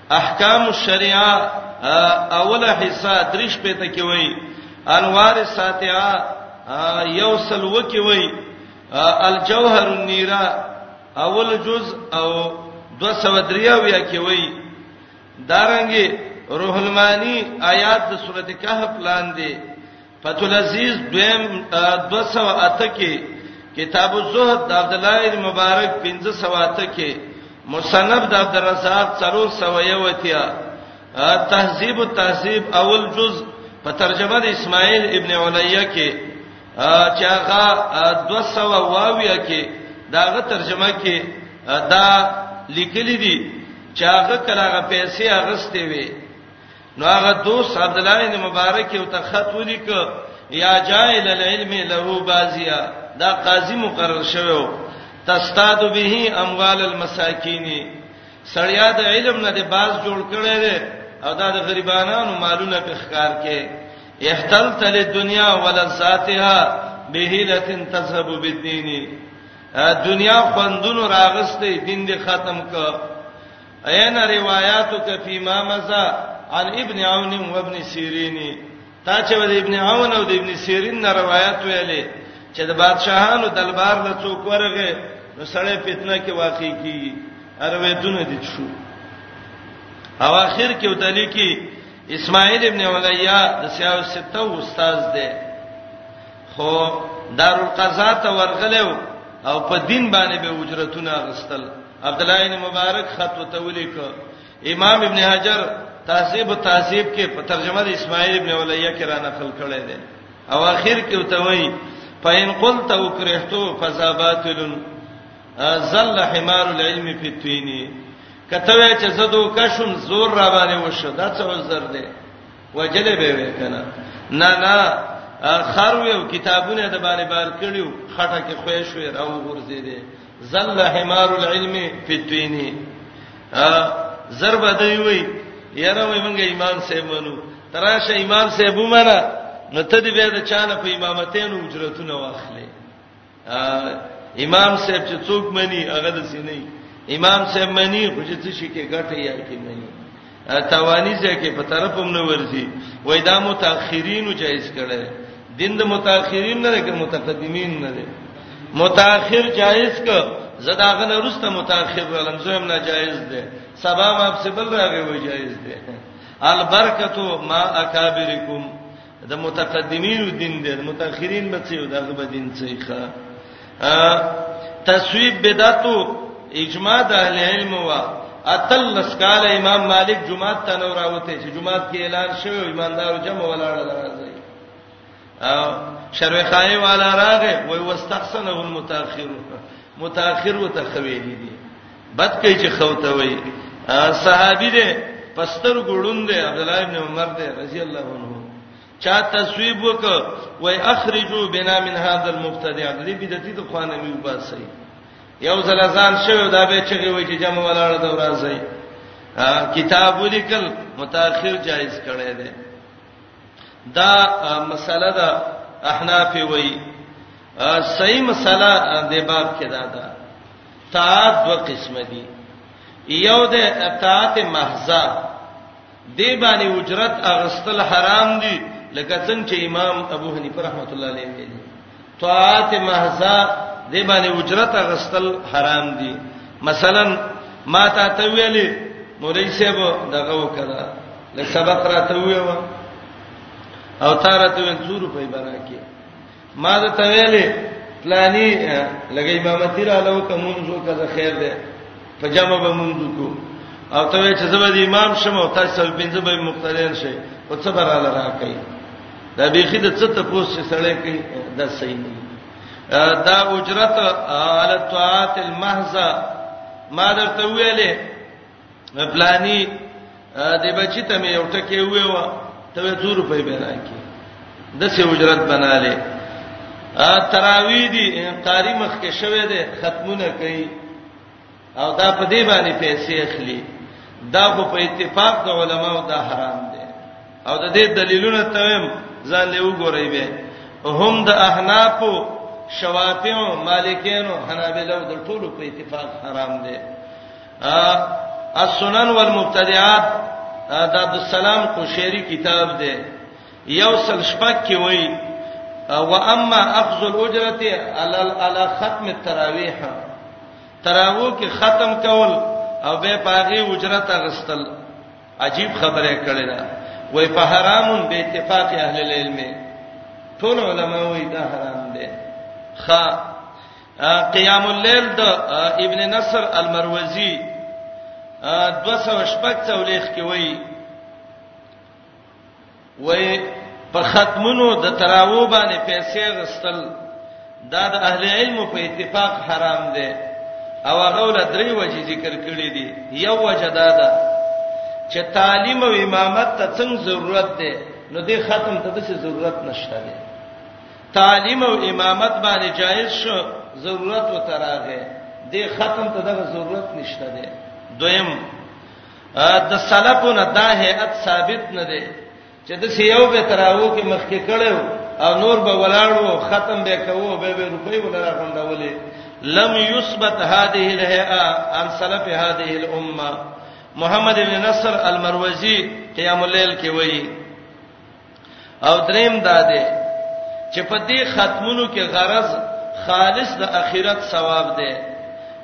احکام الشریعه اوله حصہ درش په ته کې وای انوار ساتعه یو سل وکی وای الجوهر النیرا اول جز او 203 کې وای دارنګي روح المانی آیات د سورته کهف لاندې فتح العزیز دویم 208 کې کتاب الزهد د عبد الله بن مبارک 1508 کې مصنف د عبد الرزاق 301 تهذیب التهذیب اول جز په ترجمه د اسماعیل ابن علیه کې چې هغه 222 کې داغه ترجمه کې دا لیکلي دي چې هغه کله هغه پیسې اغستې وي نو هغه دوست عبد الله بن مبارک یو ته خط ولیک یا جائل العلم له بازیا دا قاضي مقرر شوو تستاد به اموال المساکین سړیا د علم نه د باز جوړ کړي دي او دا د غریبانو مالونه په ښکار کې احتلت للدنيا ولذاتها بهله تذهب بالدين دنیا خوندونو راغستې دین دې ختم ک اين روایاتک فی ما مزا عن ابن عون و ابن سیرین تا چې د ابن عون او د ابن سیرین نه روایت ویلې چې د بادشاهانو دلبار له څوک ورغه نو سړی فتنه کې واقع کی ارویتونه دي شو او اخر کې وتلی کې اسماعیل ابن علیا د سیاو سته استاد دی خو دارالقضا ته ورغلو او په دین باندې به اجرتونه غستل عبد الله بن مبارک خط وتولی ک امام ابن حجر تهذیب او تهذیب کې په ترجمه د اسماعیل ابن ولیه کې را نقل کړی دی او اخر کې وتوی فإن قلت وكرهت فذا باطل زل حمار العلم في التين کته وای چې زه دوه کښم زور را باندې وشه دا څه وزر دی وجلې به وکنه نه نه خر ویو کتابونه د باندې بار کړیو خټه کې خوښ وې راو غورځې دي ذل حمار العلم فی الدین ضرب دی وی یاره وی مونږه امام صاحب منو تراشه امام صاحب ومنه نو ته دې به د چانه په امامتینو اجرتونه واخلې امام صاحب چې څوک مني هغه د سینې امام صاحب مني خو چې څه شي کې ګټه یې کې مني توانی ځای کې په طرف هم نه ورځي وای دا متأخرینو جایز کړي دین د متأخرین نه لکه متقدمین نه دي متأخر جایز ک زداغه نه رسته متأخر ولم زم نه جایز دي سبا ما په سبل راغي وای جایز دي البرکتو ما اکابرکم د متقدمینو دین دی د متأخرین به څه یو دغه به دین څه ښه تصویب بدعتو اجماع د اهل علم وا اتل لسکال امام مالک جمعه ته نو راوته چې جمعه کې اعلان شوی ایماندارو جمع ولاړ راځي او شروع خای والا راغه وای واستحسنه المتأخر متأخر وتخویلی دي بد کوي چې خوته وي صحابي دې پستر ګړون دې عبد الله ابن عمر دې رضی الله عنه چا تصویب وک وای اخرجوا بنا من هذا المبتدع دې بدعتي ته خوانه می وباسي یو ځل ځان شوی دا به چې وي چې جمع ولاړه دا راځي کتاب ولیکل متأخر جایز کړي دي دا مسله ده احناف وای صحیح مسله د باب کې دا ده طاعت دو قسم دي یو د طاعت محضه دی باندې اجرت اغستل حرام دي لکه څنګه چې امام ابو حنیفه رحمۃ اللہ علیہ ویلي طاعت محضه دی باندې اجرت اغستل حرام دي مثلا ما ته ته ویلي مولوی صاحب دغه وکړه لکه سبق راته ویو او تارته وین 100 روپۍ برا کې ما د تویلې پلاني لګي امامتي را لو کومونځو کزه خیر ده په جمع به مونږ کو او ته چې زبر د امام شمه او تاسو په پنځه به مقتدیان شي او څه براله راکې دا بیخي د څه ته پوس چې سړی کوي دا صحیح نه دا اجرت علی الطاعات المحضه ما درته ویلې پلاني د بچی ته مې یو ټکی وې و ته 2 روپۍ به راکې د څه اجرت بناله تراوی دي قاری مخ کې شوه دي ختمونه کوي او دا په دې باندې پیسې اخلي دا خو په اتفاق د علماو دا حرام دي او د دې دلیلونه ته هم ځان له وګورئ به هم د احنافو شوافیو مالکینو حنابلو د ټولو په اتفاق حرام دي السنن والمبتدعات د عبد السلام قشيري کتاب دی یو سل شپک کې وایي و اما اخذ الاجره على ختم التراويح تراوو کې ختم کول او به پاغي اجرت غستل عجیب خبره کړې ده وای په حرامون به اتفاق اهل العلم ټول علما وای دا حرام دي خا قیام الليل د ابن نصر المروزی 206 تولیخ کې وایي وایي په ختمونو د تراو باندې پیسې غستل دا د اهل علم په اتفاق حرام دی او هغه ول درې وجې ذکر کړې دي یو وجه دا ده چې تعلیم او امامت ته څنګه ضرورت دی نو دې ختم ته څه ضرورت نشته دی تعلیم او امامت باندې جایز شو ضرورت و تراغه دې ختم ته دغه ضرورت نشته ده دویم د سلفونو دا هيئت ثابت نه ده چې د سیو به تراو کې مخکې کړو او نور به ولاړو ختم به کوو به به روپۍ ولا غونډولې لم يثبت هذه الهيئه عن سلف هذه الامه محمد بن نصر المروزي قيام الليل کې وایي او دریم دا دی چې په دې ختمونو کې غرض خالص د اخرت ثواب دی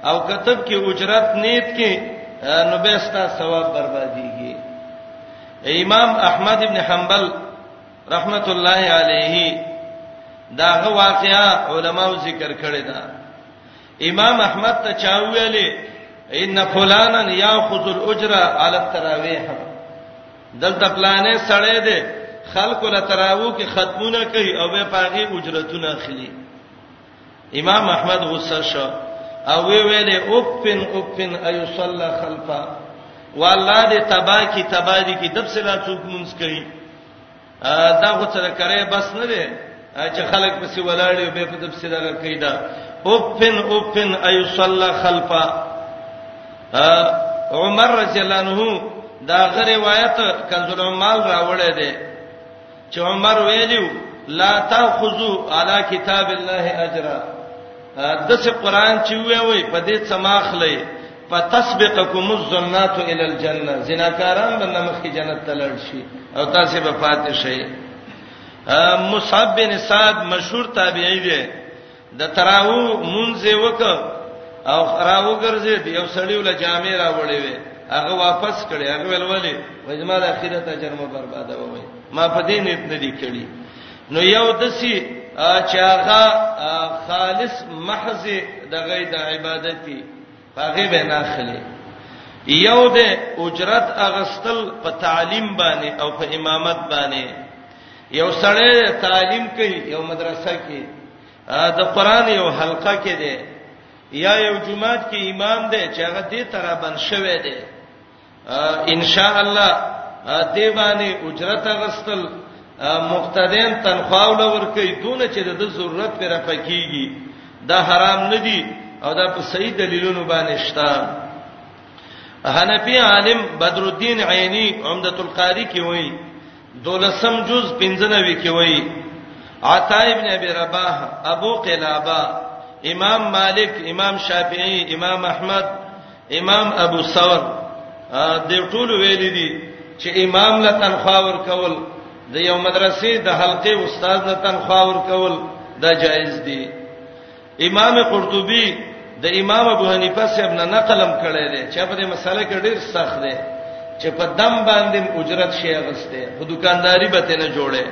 او کتب کې اجرت نیت کې نو به ستا ثواب برباديږي امام احمد ابن حنبل رحمت الله علیه داغه واقعا علماو ذکر کړی دا امام احمد ته چا ویلې ان فلانا یاخذ الاجره علی التراویح دلته پلانې سړې دي خلکو له تراوو کې ختمونه کوي او به پاغي اجرتونه اخلي امام احمد غصه شو او وی ویلې اوپن اوپن ایو صلی خلفا والله دې تبا کی تبا دي کی دب سلا څوک مونږ کوي دا خو څه کرے بس نه دی چې خلک پسې ولاړ یو به په دې پسې دغه کیدا اوپن اوپن ايو صلى خلفا عمر رضی الله عنه دا غ روایت کنز العمال راوړی دی چې عمر ویلو لا تاخذو علی کتاب الله اجرا دسه قران چې وی وی په دې سماخلې فتسبقكم الجنات الى الجنه زناکاران به نمخ کی جنت تلل شي او تاسو به فاتح شئ مصعب بن سعد مشهور تابعی دی د تراو منځ وک او راو ګرځي یو سړی ول جامې راوړې وي هغه واپس کړي هغه ول ولې وځما د اخرت اجر مو برباد ووي ما په دې نیت نه دی کړی نو یو دسی چې هغه خالص محض دغه د عبادتي هغه به نه خلې یو د اجرت اغستل په تعلیم باندې او په امامت باندې یو سړی تعلیم کوي یو مدرسه کې د قران یو حلقه کې دی یا یو جمعات کې امام دی چې هغه دې ترابن شوی دی ان شاء الله دې باندې اجرت غستل مقتدین تنخواه لور کوي دونه چې د ضرورت پر پکېږي دا حرام نه دي او دا په صحیح دلیلونو باندې شته حنفی عالم بدر الدین عینی عمدۃ القاری کې وایي دولسم جز 15 کې وایي عطا ابن ابي رباح ابو قلابه امام مالک امام شافعي امام احمد امام ابو ثور د ټول ویل دي چې امام له تنخوا ور کول د یو مدرسې د حلقې استاد له تنخوا ور کول دا جایز دي امام قرطبي د امام ابو حنیفه صاحب نه نقلم کړی دی چې په دې مسله کې ډیر سخت دی چې په دم باندې اجرت شي غسته په دکانداری به ته نه جوړه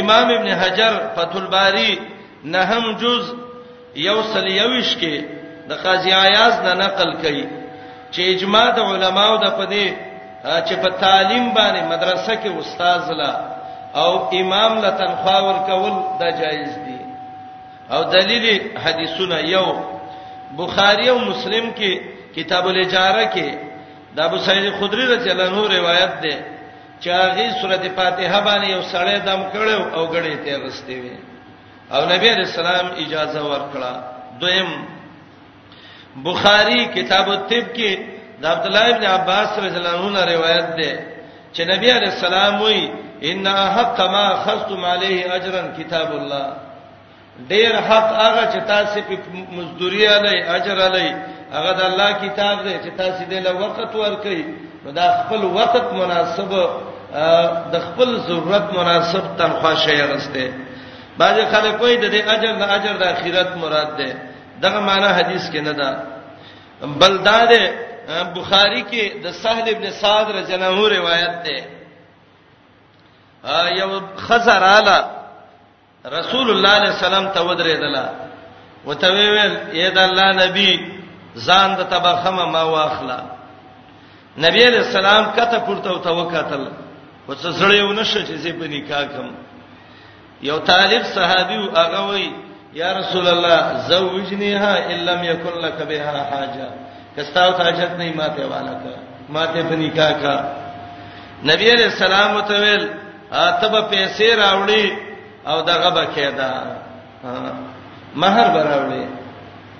امام ابن حجر فتح الباری نهم جز یو سل یوش کې د قاضی عیاض نه نقل کړي چې اجماع د علماو د پدې چې په تعلیم باندې مدرسه کې استاد لا او امام له تنخوا ورکول دا جایز دي او دلیل حدیثونه یو بخاری او مسلم کې کتاب الاجاره کې د ابو سعید خدری رضی الله عنه روایت ده چې هغه سورته فاتحه باندې یو سړی دم کړو او غړې ته غستې وي او نبی علیہ السلام اجازه ورکړه دویم بخاری کتاب الطب کې د عبد الله ابن عباس رضی الله عنه روایت ده چې نبی علیہ السلام وی ان حق ما خستم علیه اجرا کتاب الله ډیر حق هغه چې تاسو په مزدوری علی اجر علی هغه د الله کتاب دی چې تاسو دې له وخت ورکړي نو دا خپل وخت مناسب د خپل ضرورت مناسب تنخواه شي غسته بعض خلک وایي د دې اجر د اجر د اخرت مراد ده دغه معنی حدیث کې نه ده بل دا ده بخاری کې د سهل ابن سعد رضی الله عنه روایت ده یو خزراله رسول الله علیه السلام ته ودرېدله وته ویل اے د الله نبی ځان د تبخمه ما واخلا نبی علیہ السلام کته پورته او توکاتل خو څه زړې و نشه چې زه په نکاح کوم یو طالب صحابي هغه وای یا رسول الله زوجنیها ان لم یکن لک بها حاجه کستاو ته حاجت نه ماته والا کا ماته په نکاح کا نبی علیہ السلام ته ویل اتب پیسې راوړي او دغه بکیدا مہر براوړي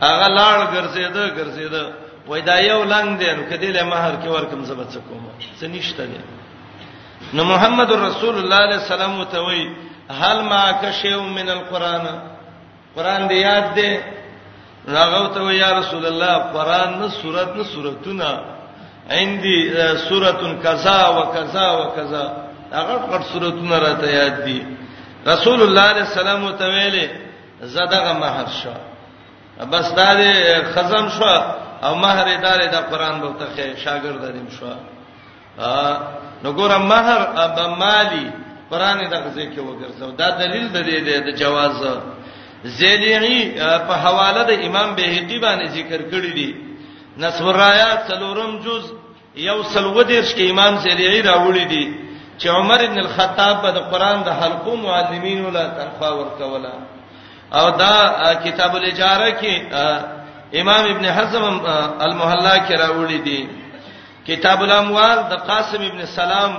هغه لاړ ګرځیدا ګرځیدا وای دا یو لنګ دی نو کدی له مہر کې ورکم زبد سکوم څه نشته دی نو محمد رسول الله علیه السلام ته وای هل ما کشیو من القران قران دی یاد دی راغو ته یا رسول الله قران نه سورت نه سورتونه عندي سورتن کذا وکذا وکذا هغه غټ سورتونه راته یاد دي رسول الله علیه السلام ته ویلې زداغه مہر شو بس دا دې خزم شو او مہر ادارې د قران بوته شاګرد دې شو نو ګور مہر اب مالی قران دغه ځای کې وګرځاو دا دلیل د دې دی د جواز زیدعی په حواله د امام بهقی باندې ذکر کړی دی نسورايات څلورم جز یو سلودیش کې امام زیدعی راوړی دی چې عمر ابن الخطاب په قران د حلقو معلمینو لا تنخوا ورکولا او دا کتاب الاجاره کې امام ابن حزم المحلا کې راوړی دی کتاب الاموال د قاسم ابن سلام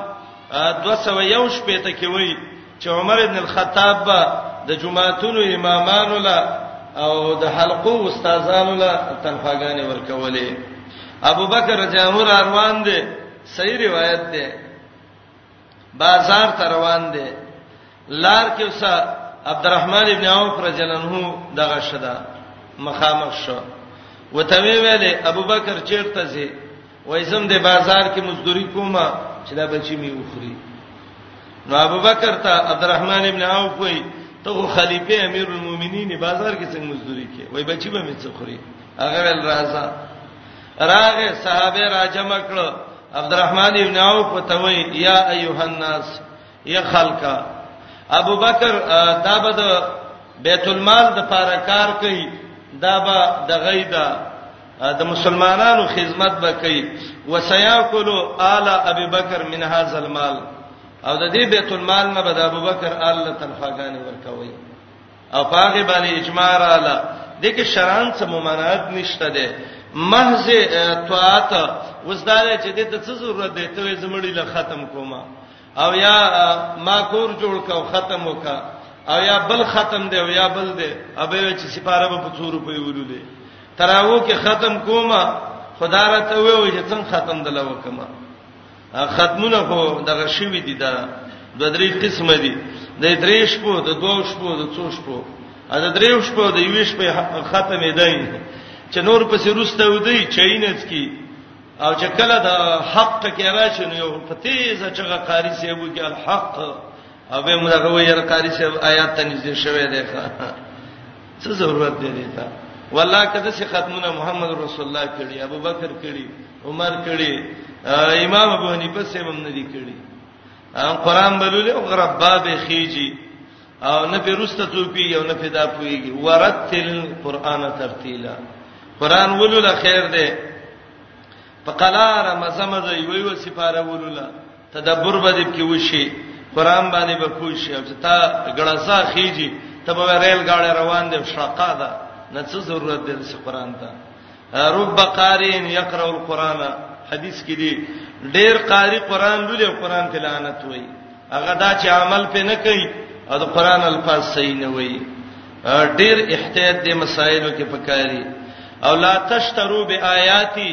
201 شپې ته کې وایي چې عمر ابن الخطاب به د جمعهتونو امامانو لا او د حلقو استادانو لا تنخواګانې ورکولې ابوبکر جامور اروان دي صحیح روایت ده بازار ته روان دي لار کې وسه عبدالرحمن ابن عوف رضی الله عنه دغه شدا مخامخ شو وته ویلې ابوبکر چیرته زی وای زم د بازار کې مزدوري کومه چې دا بچی می وخوري نو ابوبکر ته عبدالرحمن ابن عوف وای ته خلیفہ امیر المؤمنین بازار کې څنګه مزدوري کې وای بچی به می څه خوري هغه ول راځه راغه صحابه راجم کړو عبدالرحمن ابن عوف پتوي یا ایها الناس یا خلقا ابو بکر دا به د بیت المال د پاره کار کوي دا به د غیدا د مسلمانانو خدمت به کوي وسياكل آل ابي بکر من هذا المال او د دې بیت المال نه به د ابو بکر آل تنخواګانې ورکوي او پاګه باندې اجماع رااله د کې شران څه ممانعت نشته ده محض طاعت وزدارې چې د څه ضرورت دی ته زمړی له ختم کوما او یا ما کور جوړ کا او ختم وکا او یا بل ختم دی او یا بل دی ابه چې سپاره په 200 روپۍ ولولې تراو کې ختم کوما خدای راته وې چې څنګه ختم دلو کما ختمونه خو دغه شوی دي دا د درې قسمه دي د درې شپو د دوه شپو د څو شپو ا د درې شپو د یوې شپې ختمې دی چې نور پسې روسته ودی چینت کی او چې کله د حق ټکی راشي نو یو په تیزه چغه قاری سی وو کې الحق او به موږ هغه یې قاری سی آیات ته نږدې شوه دی ښا څه ضرورت دی ته والله کده چې ختمونه محمد رسول الله کړي ابوبکر کړي عمر کړي امام ابو حنیفه سیب هم نه دي کړي ان قران بلول او غربا به خيږي او نه پیرسته توپی او نه پیدا پويږي ورتل قران ترتیلا قران ولول خیر ده په قلار مزمزه یو یو سفاره ولول تدبر به دې کې وشي قران باندې به پوه شي او چې تا ګړسا خيږي ته به ریل گاډي روان دي شقا ده نه څه ضرورت دی چې قران ته رب قارین یقرأ القرآن حدیث کې دی ډیر قاری قرآن لولي قرآن په لعنت وای هغه دا چې عمل په نه کوي او د قرآن الفاظ صحیح نه وای ډیر احتیاط دې مسایلو کې پکاري او لا تشترو بیااتی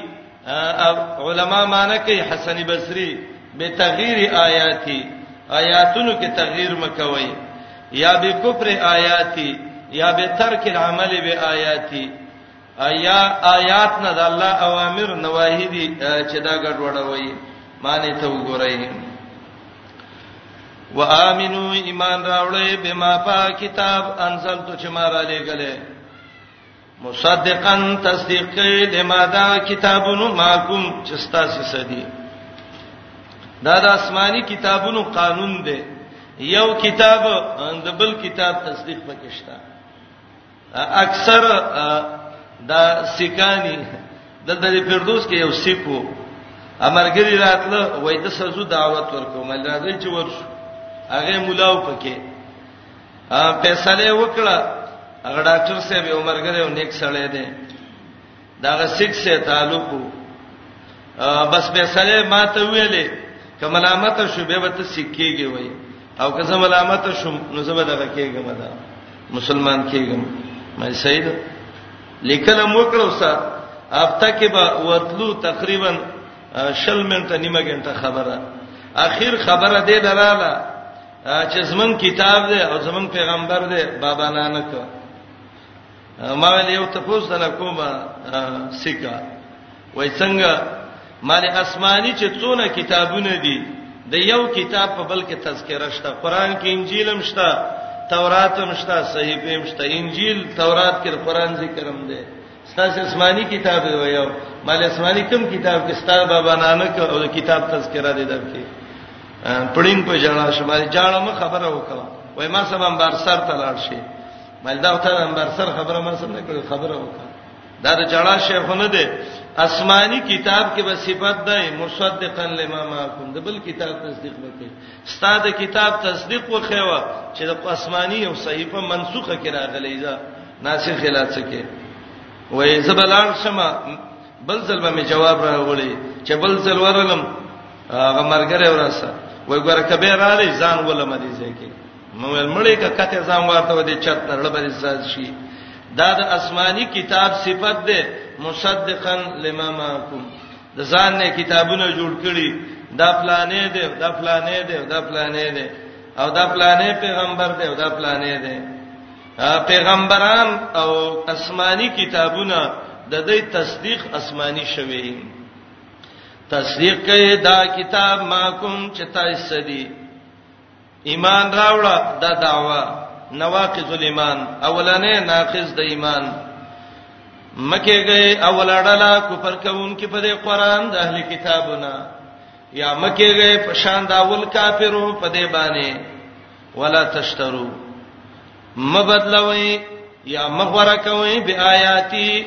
علما معنی کوي حسن بصری به تغییر آیاتی آیاتونو کې تغییر مکوي یا به کفر آیاتی یا به ترک العمل به آیاتی ایا آیات نه د الله اوامر نواهی دي چې دا ګډوډوي معنی ته وګورئ وامنو ایمان راوړې بما پا کتاب انزل تو چې ما را لېګلې مصدقا تصدیق کې لما دا کتابونو ماکم چې ستاسو سدي دا د آسماني کتابونو قانون دی یو کتاب د بل کتاب تصدیق پکې شته اکثر دا سکانی دلته د فردوس کې یو سکو امرګری راتله وای د سزو دعوت ورکوم راځي چې ورشو هغه مولاو پکې ا فیصله وکړه هغه ډاکټر صاحب عمرګری او نیک سړی دی داغه سیټ سره تعلق بس به سره ماته ویلې ک ملامت شو به وت سکیږي وای او که زه ملامت شوم نو زه به دغه کېږم دا مسلمان کېږم مې سید لیکل مو کړو سا اب تک به وتلو تقریبا شل منټه نیمه غنټه خبره اخیر خبره دې دراله چې زمون کتاب دې او زمون پیغمبر دې بابا نانک ما ویل یو تفوس دل کوم سکا وای څنګه مال اسماني چې څونه کتابونه دي د یو کتاب په بل کې تذکرہ شته قران کې انجیل هم شته تورات هم شته صحیفه هم شته انجیل تورات کې قران ذکر هم ده ستاسو اسماني کتاب دی یو مال اسماني کوم کتاب کې ستاره بابا نانک او کتاب تذکرہ دی دبکې پړین په جنا شمال جاړه مخ خبره وکړه وای ما سبا بار سر ته لاړ شي مل دا ته نمبر سر خبره مر سره کړو خبره وکړه دا د جړا شیخونه دي آسماني کتاب کې به صفات ده مصدقا لما معكم د بل کتاب تصدیق وکړي ستاده کتاب تصدیق وخیوا چې د آسماني او صحیفه منسوخه کړه غلې ده ناسخ خلاف سکے وې زبلان شمه بل ځل به می جواب راغلی چې بل ځل ورلم هغه مرګره ورسه وای ګوره کبه را لې ځان ولمه دي ځکه نو مړې کا کته ځان ورته ودی چت نړ باندې ساز شي دا د آسماني کتاب صفت ده مصدقا لما معكم د ځان نه کتابونه جوړ کړي دا پلانې ده دا پلانې ده دا پلانې ده او دا پلانې پیغمبر ده او دا پلانې ده پیغمبران او آسماني کتابونه د دې تصدیق آسماني شوی تصدیق کوي دا کتاب ما کوم چې تاسو دې ایمان راوړه دا دعوه نواقض الايمان اولنې ناقض د ایمان مکه گئے اولړلا کفر کوونکې په دې قران د اهل کتابونه یا مکه گئے په شان دا ول کافرو په دې باندې ولا تشترو مبدلوي یا مغوره کوي بیااتی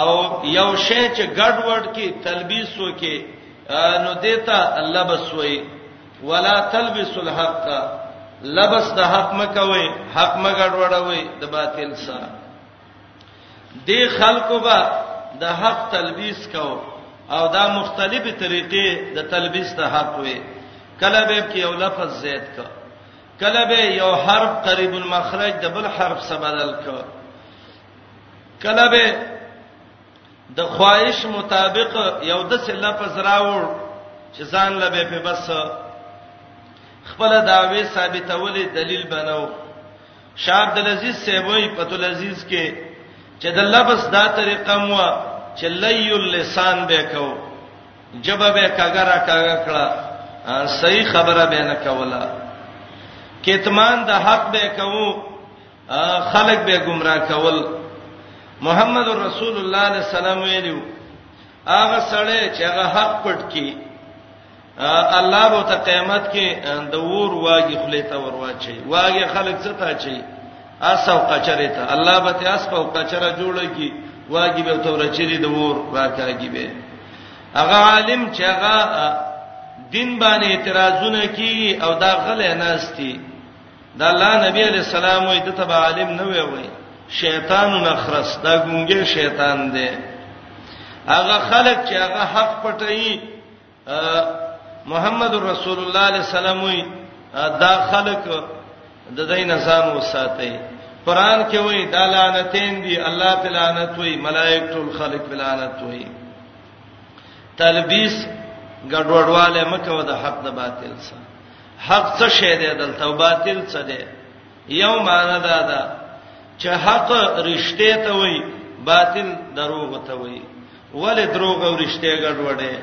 او یو شی چې ګډ وډ کې تلبیس وکي نو دیتا لبس وای ولا تلبس الحق لبس د حق مکوي حق مګډ وډوي د باطل سره دی خلکو به د حق تلبیس کو او دا مختلفه طریقې د تلبیس د حق وي کله به کې یو لفظ زید کا کله به یو حرف قریب المخرج د بل حرف سره بدل کا کله به د خواهش مطابق یو د څه لفظ راوړ چې ځان لبه په بس خپل داوی ثابتولې دلیل بنو شاه عبد العزيز سیبوی په تل عزیز کې چې د لفظ دا طریقه مو چې لیل اللسان به کو جبه به کګرا کګا کړه صحیح خبره به نه کوله کتمان د حق به کوو خلق به گمراه کول محمد رسول الله علیه السلام ویلو هغه سړی چې هغه حق پټ کی الله به ته قیامت کې د ور واګي خلیته ور واچي واګي خلق څه تا چي اس او قچره ته الله به ته اس او قچره جوړه کی واګي به تور چری د ور راکاږي به هغه عالم چې هغه دین باندې اعتراضونه کوي او دا غلې ناشتي دا الله نبی علیہ السلام وي د تبع عالم نه وي وي شیطان نخرس دا ګونګې شیطان دی هغه خلک چې هغه حق پټي محمد رسول الله علیه السلام وي دا خلک د دې نسان وساتي قران کې وي دا لعنتین دي الله تعالی لعنت وي ملائک ټول خلق لعنت وي تلبیس ګډوډواله مکه د حق د باطل سره حق څه شی دی دلته او باطل څه دی یو معنی دا ده چې حق رښتې ته وای باطل دروغ ته وای ولې دروغ او رښتې ګډوډې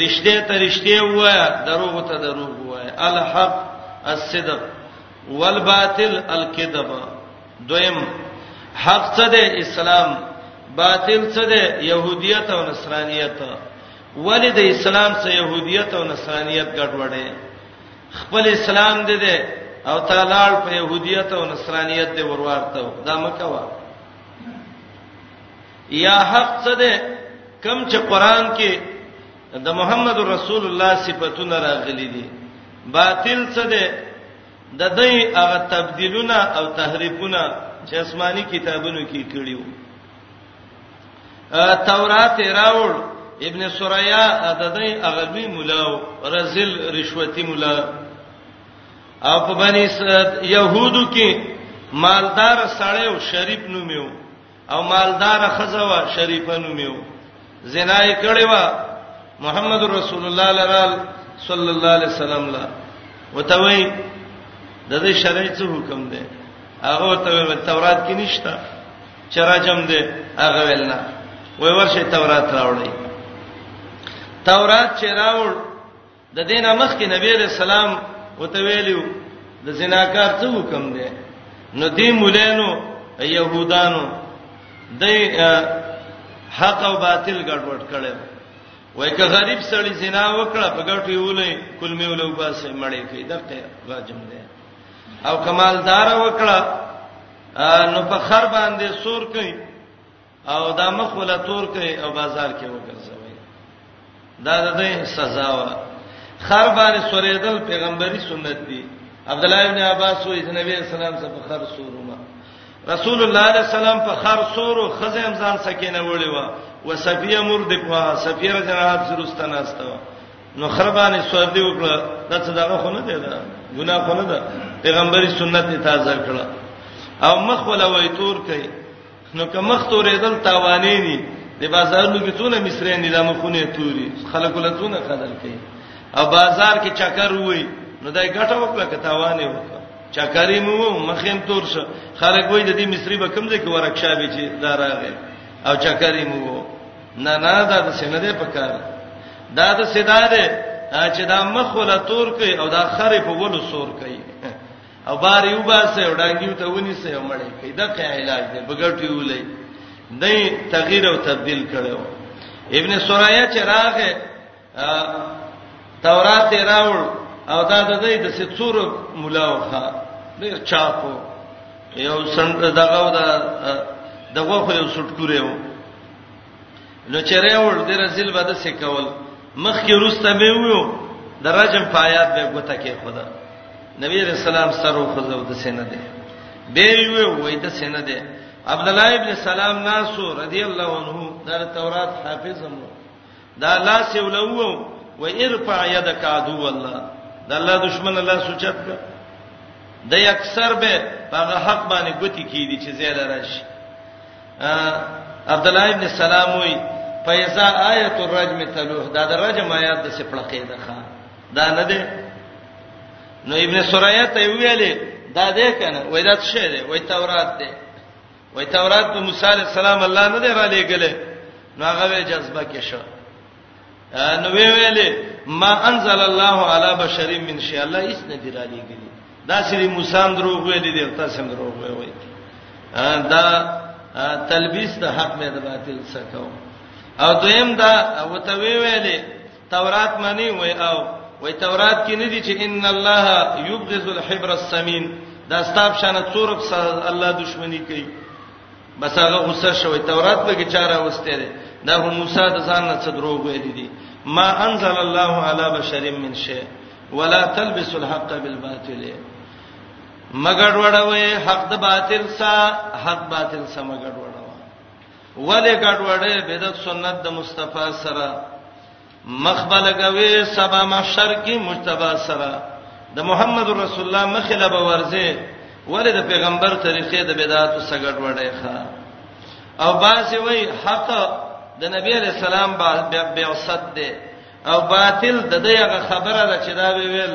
رښتې ته رښتې وای دروغ ته دروغ وای الحق الصدق والباطل الكذب دویم حق څه دی اسلام باطل څه دی يهوديت او نصرانيت ولی د اسلام سره يهودیت او نصرانیت ګډوډه خپل اسلام دې ده او تعالی په يهودیت او نصرانیت دې ورورته دا مکوا یا حق څه ده کم چې قران کې د محمد رسول الله صفاتونه راغلي دي باطل څه ده د دې هغه تبديلونه او تحریفونه چې آسماني کتابونو کې کړیو تورات راوړ ابن سوریا د دې اغلوی مولا رزل رشوتی مولا او په بنی یهودو کې مالدار سړی او شریف نومیو او مالدار خزه وا شریفه نومیو زنا یې کړې وا محمد رسول الله لرال صلی الله علیه وسلم لا وتوي د دې شرعي څه حکم دی هغه ته تورات کې نشته چې راجم دې هغه ویلنا وای ورشه تورات راوړی تورات چې راوړ د دینه مخ کې نبی علیہ السلام وته ویلو د زناکار څه حکم دی نو دې مولانو يهودانو د حق او باطل ګډوډ کړي وای که غریب سړی زنا وکړه په ګټو یولې کلمې ولو باسه مړې کې دغه راجم دی او کمالدار وکړه نو په خر باندې سور کوي او دا مخ ولا تور کوي او بازار کې وګرځوي دا د دې سزا و خر باندې سورېدل پیغمبري سنت دی عبد الله ابن عباس او نبی اسلام څخه په خر سورما رسول الله صلی الله علیه وسلم په خر سورو خزم ځان سکینه وړي و وسفیه مور د په سفیه جنات سرستانه استو نو خربانه سوردی وکړه دا څه دغه خو نه دی دا ګناه خو نه ده پیغمبري سنت ته تازه کړه او مخ ولا وای تور کوي نو که مخ تورې دل تاوانې دي د بازارونو کې څونه مصرین دي د مخونه توري خلک له څونه قدر کوي او بازار کې چکر وای نو دای ګټه وکړه که تاوانې وکړه چکرې مو مخیم تور شو خلک وای د دې مصری به کم ځای کې ورکشابې چې داراغه او چکرې مو نه نه دا د سینه ده پکار دا د سیدا ده چې دا مخ ولا تور کوي او دا خره په ولو سور کوي او بار یو باسه او ډانګیو ته ونی سه او مړې کوي دا کې علاج ده بغټي ولې دای تغییر او تبديل کړو ابن سورایه چې راغه تورات یې راوړ او دا د دې د ستور مولا وخه ډیر چاپو یو سند دغه د دغه خو یو سټکورې و نو چیرې ور د رسول بده سکول مخ کې روسته به ویو د رجم پایات به ګوته کې خدا نبی رسول الله سره خو د سینه ده به ویو وای د سینه ده عبد الله ابن سلام ناسو رضی الله عنه د تورات حافظ مو دا لاس یې ولوو و ارفع یدک عدو الله د الله دشمن الله سوچت کړ د اکثر به هغه حق باندې ګوتی کیدی چې زیل راشي عبد الله ابن سلام وی فیزا آیت الرجم تلوح دا د رجم آیات د سپړقې ده ښا دا نه ده نو ابن سوریه ته ویلې دا ده کنه وای دا څه ده وای تورات ده وای تورات په موسی علی السلام الله نه دی را لېګل نو هغه جذبه کې شو نو وی ویلې ما انزل الله علی بشر من شی الله هیڅ نه دی را لېګل دا سری موسی هم دروغ ویلې دی تاسو هم دروغ ویلې دا تلبیس د حق مې د باطل څخه او دویم دا وته وی ویلې تورات معنی وای او وای تورات کې نه دي چې ان الله یبغض الحبر السمین دا ستاب شان څورب سره الله دښمنی کوي بس هغه غصه شوی تورات به کې چاره وسته ده دا موسی د ځان نه څه دروغ ویل دي ما انزل الله علی بشر من شیء ولا تلبسوا الحق بالباطل مګړ وړوي حق د باطل سره حق باطل سره مګړ ولې ګډوډې بدعت سنت د مصطفی سره مخبل غوي سبا محشر کې مجتبا سره د محمد رسول الله مخله به ورځي ولې د پیغمبر طریقې د بدعت سره ګډوډې ښه او باسي وای حق د نبی علی السلام بعثت ده او باطل د دغه خبره ده چې دا ویل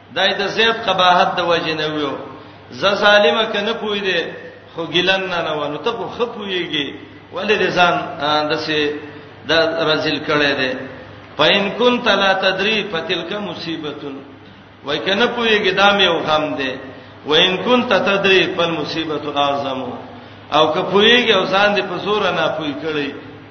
دای د زیات قباحت د وجه نه ویو ز ظالم کنه پوی دی خو ګلن نه نه ونه ته خو خپویږي ولې د ځان دسه د رزل کړي دی پاین کنت لا تدری فتلک مصیبتن وای کنه پویږي دا مې او غم دی وین کنت تدری فالمصیبه اعظم او که پویږي او ځان دې په زور نه پوی کړي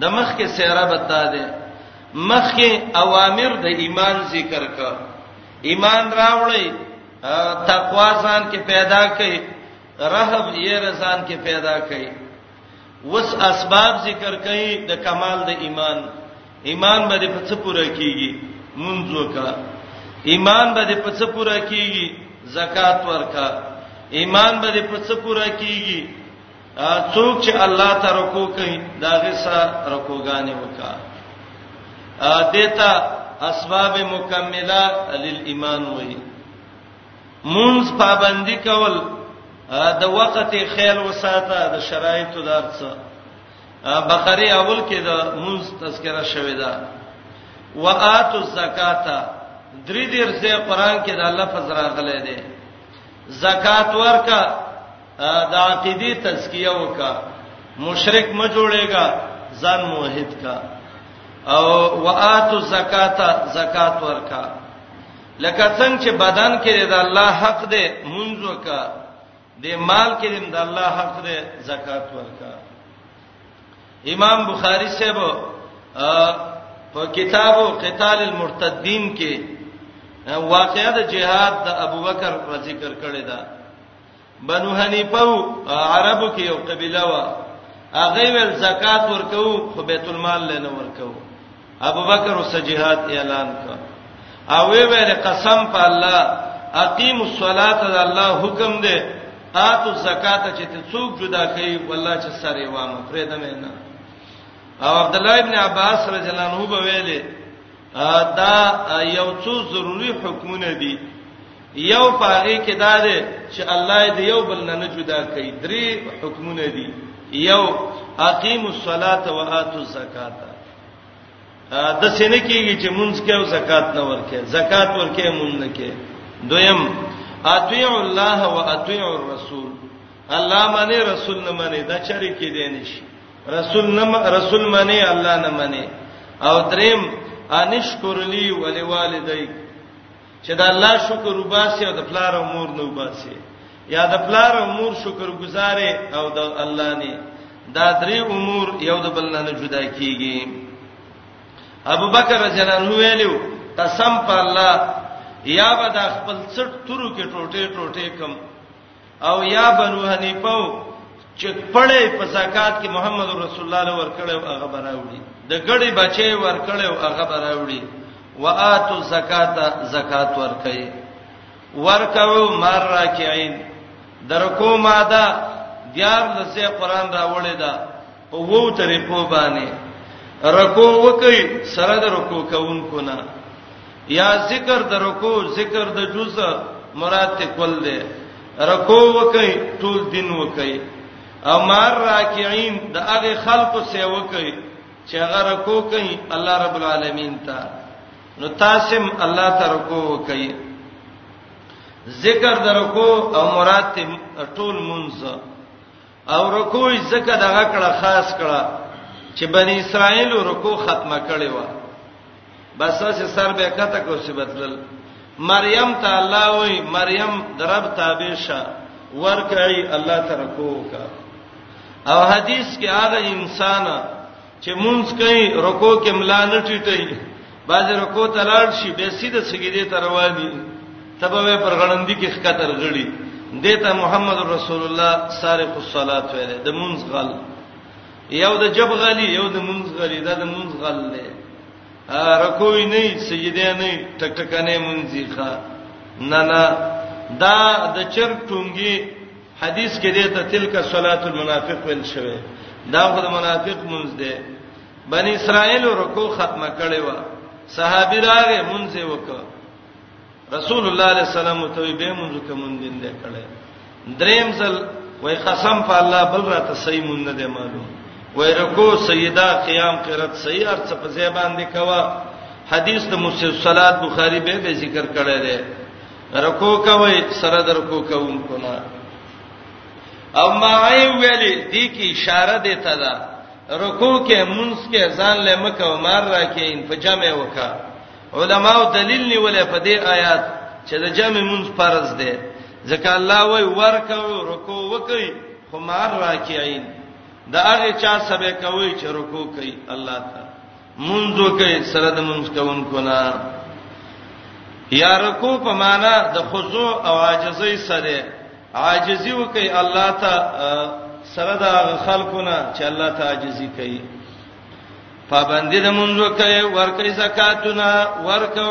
د مخ کې سیاره بتا ده مخ کې اوامر د ایمان ذکر کا ایمان راوړی تقوا ځان کې پیدا کړي رهب یې رسان کې پیدا کړي وس اسباب ذکر کړي د کمال د ایمان ایمان باندې په څه پوره کیږي منځ وکا ایمان باندې په څه پوره کیږي زکات ورکا ایمان باندې په څه پوره کیږي څوک چې الله ته رکوع کوي دا غسه رکوعګانې وکا دیتا اسباب مکمله للایمان وې مونږ پابندي کول د وخت خیال وساته د شرایطو درڅ بقره اول کې د مونږ تذکرہ شوې ده واتو الزکات درې دیر سه قران کې د الله فزرا غلې ده زکات ورکا د عقیدی تزکیه وکا مشرک ما جوړېګا ځان موحد کا او واتو زکات زکات ورکا لکه څنګه چې بدن کې د الله حق دی مونږ وکا د مال کې د الله حق دی زکات ورکا امام بخاری صاحب په کتابو قتال المرتدین کې واقعې د جهاد د ابوبکر پر ذکر کړی دی بنو حنیفه عربو کې یو قبيله و هغه ول زکات ورکو خو بیت المال لنه ورکو ابو بکر او سجهات اعلان کړ او وی ویل قسم په الله اقیم الصلاه د الله حکم دی اتو زکات چې ته څوک جدا کوي والله چې سره وامه پرې دمه نه او عبد الله ابن عباس رضی الله عنه به ویلي دا یو څو ضروری حکمونه دي یو پاغي کې دا دی چې الله دې یو بل نه جدا کوي درې حکمونه دي یو اقیم الصلاه و اتو الزکات د سینې کېږي چې مونږ کې او زکات نه ورکې زکات ورکې مونږ نه کې دویم اطیع الله و اطیع الرسول الله باندې رسول نه باندې دا چری کې دی نشي رسول نه رسول باندې الله نه باندې او دریم انشکر لی ولوالدیک چې د الله شکر وباسي او د پلار او مور نه وباسي یا د پلار او مور شکر گزارې او د الله نه دا درې امور یو د بل نه جدا کیږي ابو بکر رضی الله عنه ویلو قسم په الله یا به د خپل څټ تورو کې ټوټه ټوټه کم او یا بنو حنیفه چې پړې په زکات کې محمد رسول الله له ورکړې او هغه براوړي د ګړې بچي ورکړې او هغه براوړي واتو زکات زکات ورکړي ورکاو مر راکعين درکو ماده دیار لسه قران راوړی دا په وو طریقو باندې رکو وکي سره د رکو کوونکو نه یا ذکر د رکو ذکر د جز مراد ته کول دي رکو وکي ټول دین وکي او مار راکعين د هغه خلکو سه وکي چې هغه رکو کوي الله رب العالمین ته نو تاسم الله ته رکو وکي ذکر د رکو او مراد ته ټول منځ او رکوع زکه دغه کړه خاص کړه چې بنی اسرائیل رکوع ختمه کړي و بس چې سر به کته کو سی بدلل مریم ته الله وای مریم درب تابع شه ورکعي الله ترکو کا او حدیث کې هغه انسان چې مونږ کوي رکوع کې ملا نه ټیټي باز رکوع ته لاړ شي به سیده سجدي ته رواني تبوي پر غړندې کې ښکتر غړي دته محمد رسول الله سارق الصلات ویل د مونږ غل یو د جب غلی یو د مونږ غلی دا د مونږ غل دی رکوع نه سجده نه ټک ټک نه مونږ ځخه نه نه دا د چر ټونګي حدیث کې دې ته تلک صلات المنافق ویل شوی دا خو د منافق منځ دی بنی اسرائیل رکوع ختمه کړي و صحابي راغې منځ وکړه رسول الله علیه السلام ته به منځ کوم دین دې کړي دریم ځل وای قسم په الله بل را ته صحیح مون نه دی معلوم وای رکوع سیدا قیام قرات صحیح ارڅ په زیبان دی کوا حدیث د مسلسلات بخاری به به ذکر کړی دی رکو کوي سره درکو کوم کو نه او ما ای ویلې دې کې اشاره ده ته ده رکو کې مونږ کې ځان لمکه او مار راکې ان په جمع وکا علماو دلیل نیولې په دې آیات چې د جمع مونږ فرض ده ځکه الله وای ورکو رکو وکي خو مار راکې عین دا هغه چا سبه کوي چې رکو کوي الله تعالی منځو کې سره د منځ کوونکو نه یا رکو په معنا د خضوع او عاجزۍ سره عاجزي وکي الله ته سره د خلقونه چې الله ته عاجزي کوي پابندي د منځو کې ورکې زکاتونه ورکو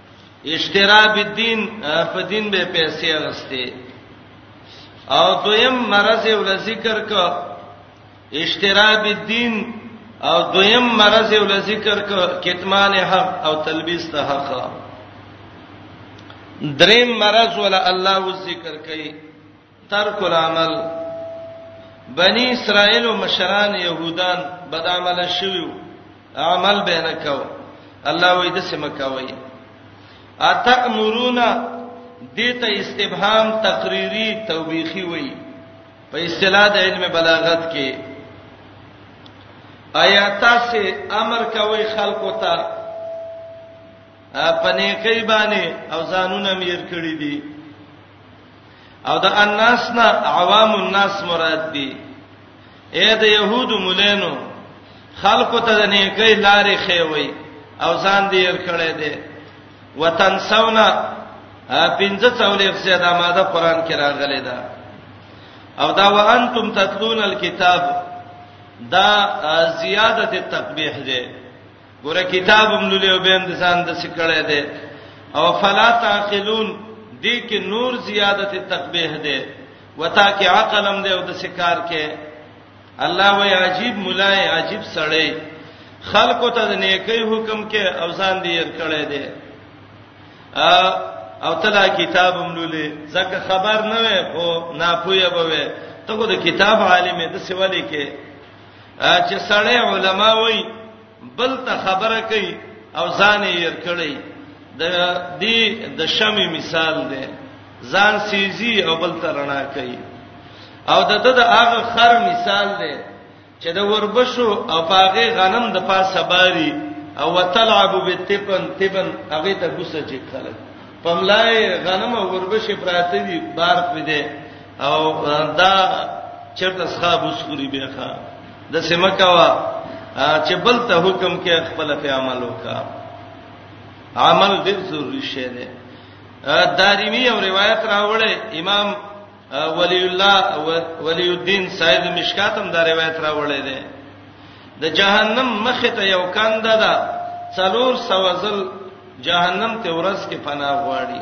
اشتراب الدین په دین به پیسې اغسته او دویم مرز یو ذکر کو اشتراب الدین او دویم مرز یو ذکر کو کتمان حق او تلبیس ته حق دریم مرز ولا الله ذکر کوي ترک العمل بنی اسرائیل او مشران يهودان بد عمل شویو عمل به نه کاو الله وې د سم کاوي اتامرونا دته استفهام تقریری توبیخی وې په اصطلاح د علم بلاغت کې آیا تاسو امر کوي خلکو ته پنه کوي باندې او ځانونه میر کړی دي او د الناس نه عوام الناس مراد دي اې د يهودو مولانو خلکو ته د نیکي لارې خوي او ځان دې ير کړې دي وتنسونا پنځه څولې څه دا ماده قران کې راغلې ده او دا وانتم تتلون الكتاب دا زیادت تقبیح ده ګوره کتاب هم لولې او به هم ځان د سکړې ده او فلا تعقلون دې کې نور زیادت تقبیح ده وتا کې عقل هم ده او د سکار کې الله وای عجیب مولای عجیب سړی خلق ته د نیکی حکم کې او ځان دې ير کړې ده او تلا کتاب هم لولې ځکه خبر نه وې خو ناپوهه بوي ته کو د کتاب عالم دې سوالې کې چې سړی علما وای بل ته خبره کوي او ځان یې ير کړی د دې د شمع مثال دی ځان سيزي او بل ته رڼا کوي او د د هغه خر مثال دی چې د وربشو او پاغه غنم د پاسه باري او وتلعب بالتبن تبن هغه ته ګوسه چې خلک پملای غنم او وربشې پراته دي بار پدې او دا چرته صاحب وسوري بیا ښا د سیمه کوا چې بل ته حکم کې خپل په عمل وکا عمل ډیر ضروری شی دی دارمی او روایت راوړې امام ولی الله ولی الدین سید مشکاتم دا روایت راوړې ده د جهنم مخ ته یو کاند ده څلور سوزل جهنم ته ورس کې پناه غواړي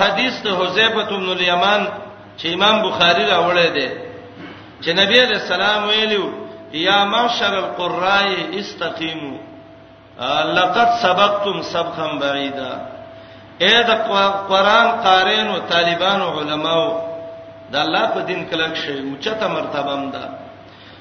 حدیث د حذیفه بن الیمان چې امام بخاری راوړی دی چې نبی علیہ السلام ویلو یا معشر القراء استقیموا لقد سبقتم سبقا بعیدا اے د قران قارین او طالبان او علماو د الله په دین کلک شي اوچته مرتبه هم ده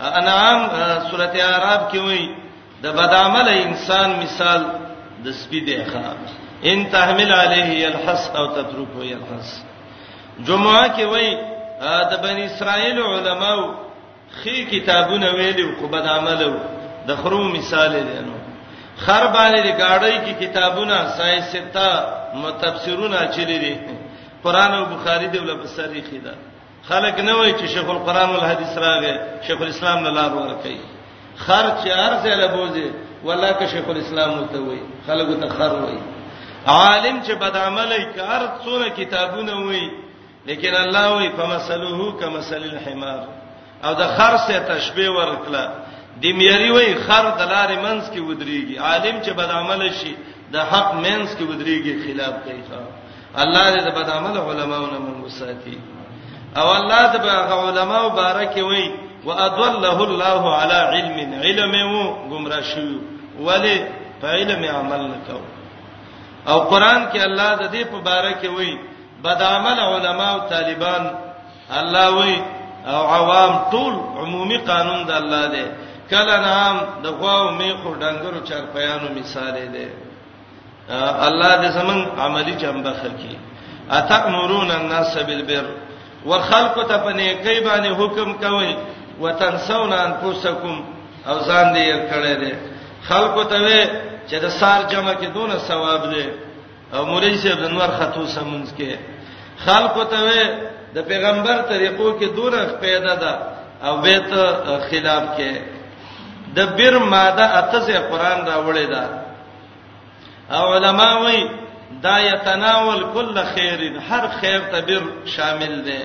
انعام سورته اعراف کې وایي د بدعمل انسان مثال د سپی دی ښا ان تحمل عليه يلحس او تتركه يلحس جمعه کې وای د بنی اسرائیل علماو خې کتابونه ویلو خو بدعملو د خرو مثال دی نو خر باندې د گاډۍ کې کتابونه سای ستا متفسرونه چلی دي قران او بخاری دی ول په سری خیدا خلک نه وای چې شیخ القرآن والحدیث راغی شیخ الاسلام نه لار ورکړي خرچ ارزه لبوزي ولا که شیخ الاسلام وته وای خلک ته خر وای عالم چې بد عمل ای کار څونه کتابونه وای لیکن الله وای فمثله کمثل الحمار او د خر سره تشبيه ورکړه د میری وای خر د لارې منځ کې ودرېږي عالم چې بد عمل شي د حق منځ کې ودرېږي خلاف کوي الله دې د بد عمل علماونه موږ وساتي او الله دې هغه علما مبارک وي واضله الله على علم علم وو گمراه شو ولی په علم عمل نکاو او قران کې الله د دې په باره کې وایي بد عمل علما او طالبان الله وایي او عوام ټول عمومي قانون د الله دی کله نام د غواو میخو ډنګرو چرپیانو مثال دی الله دې زمون عملی جنبه خکی اتامرون الناس بالبر وخلق ته په نیکی باندې حکم کوي وتنسون انفسکم او ځان دې یې کړی دی خلق ته وې چې د سار جمع کې دونه ثواب دی او مولوی صاحب د نور خطو سمونځ کې خلق ته وې د پیغمبر طریقو کې دونه پیدا ده او به ته خلاف کې د بیر ماده اته قرآن راوړی ده او علما وایي دا یتناول کل خیر هر خیر ته بیر شامل دی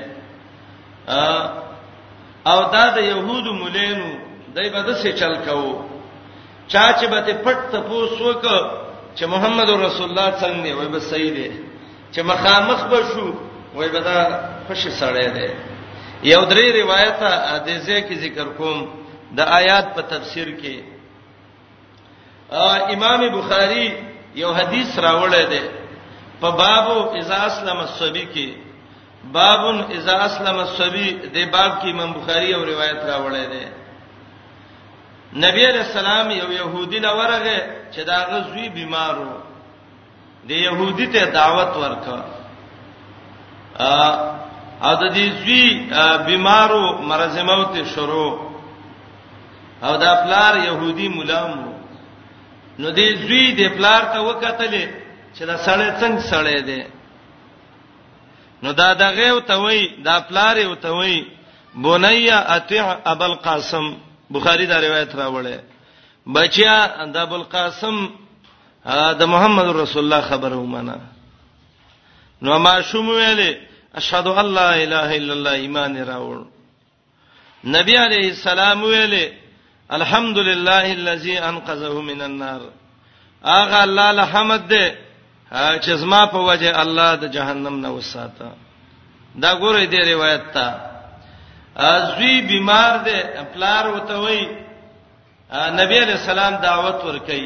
او دا د يهودو مولینو دای په دسه چل کاو چا چې به ته پټ ته پوسوک چې محمد رسول الله څنګه دی وای به صحیح دی چې مخامخ به شو وای به دا خوشی سړی دی یو درې روایت د زه کې ذکر کوم د آیات په تفسیر کې امام بخاری یو حدیث راوړی دی په بابو اذا اسلم الصبی کې بابن اذا اسلم الصبی د باب کې امام بخاری یو روایت راوړی دی نبی علیہ السلام یو يهودي لورغه چې دا غزوی بیمارو د يهودي ته دعوت ورکړه او د دې زوی بیمارو مرز موت شروع او دا پلار يهودي ملام نو دې زوی د پلار ته وکتلې چې دا سړی څنګه سړی دی نو دا دغه او ته وای دا پلار او ته وای بنیا اطع ابو القاسم بخاری دا روایت راوړی بچیا د ابو القاسم د محمد رسول الله خبره ومنه نو ما شوم ویلې اشهد ان لا اله الا الله ایمان راوړ نبی علیہ السلام ویلې الحمدلله الذي انقذه من النار اغه الله الحمد دې چې زما په وجه الله د جهنم نه وساته دا ګوره دې روایت ته ازوی بیمار دی پلار وته وای نبی علیہ السلام دعوت ورکړي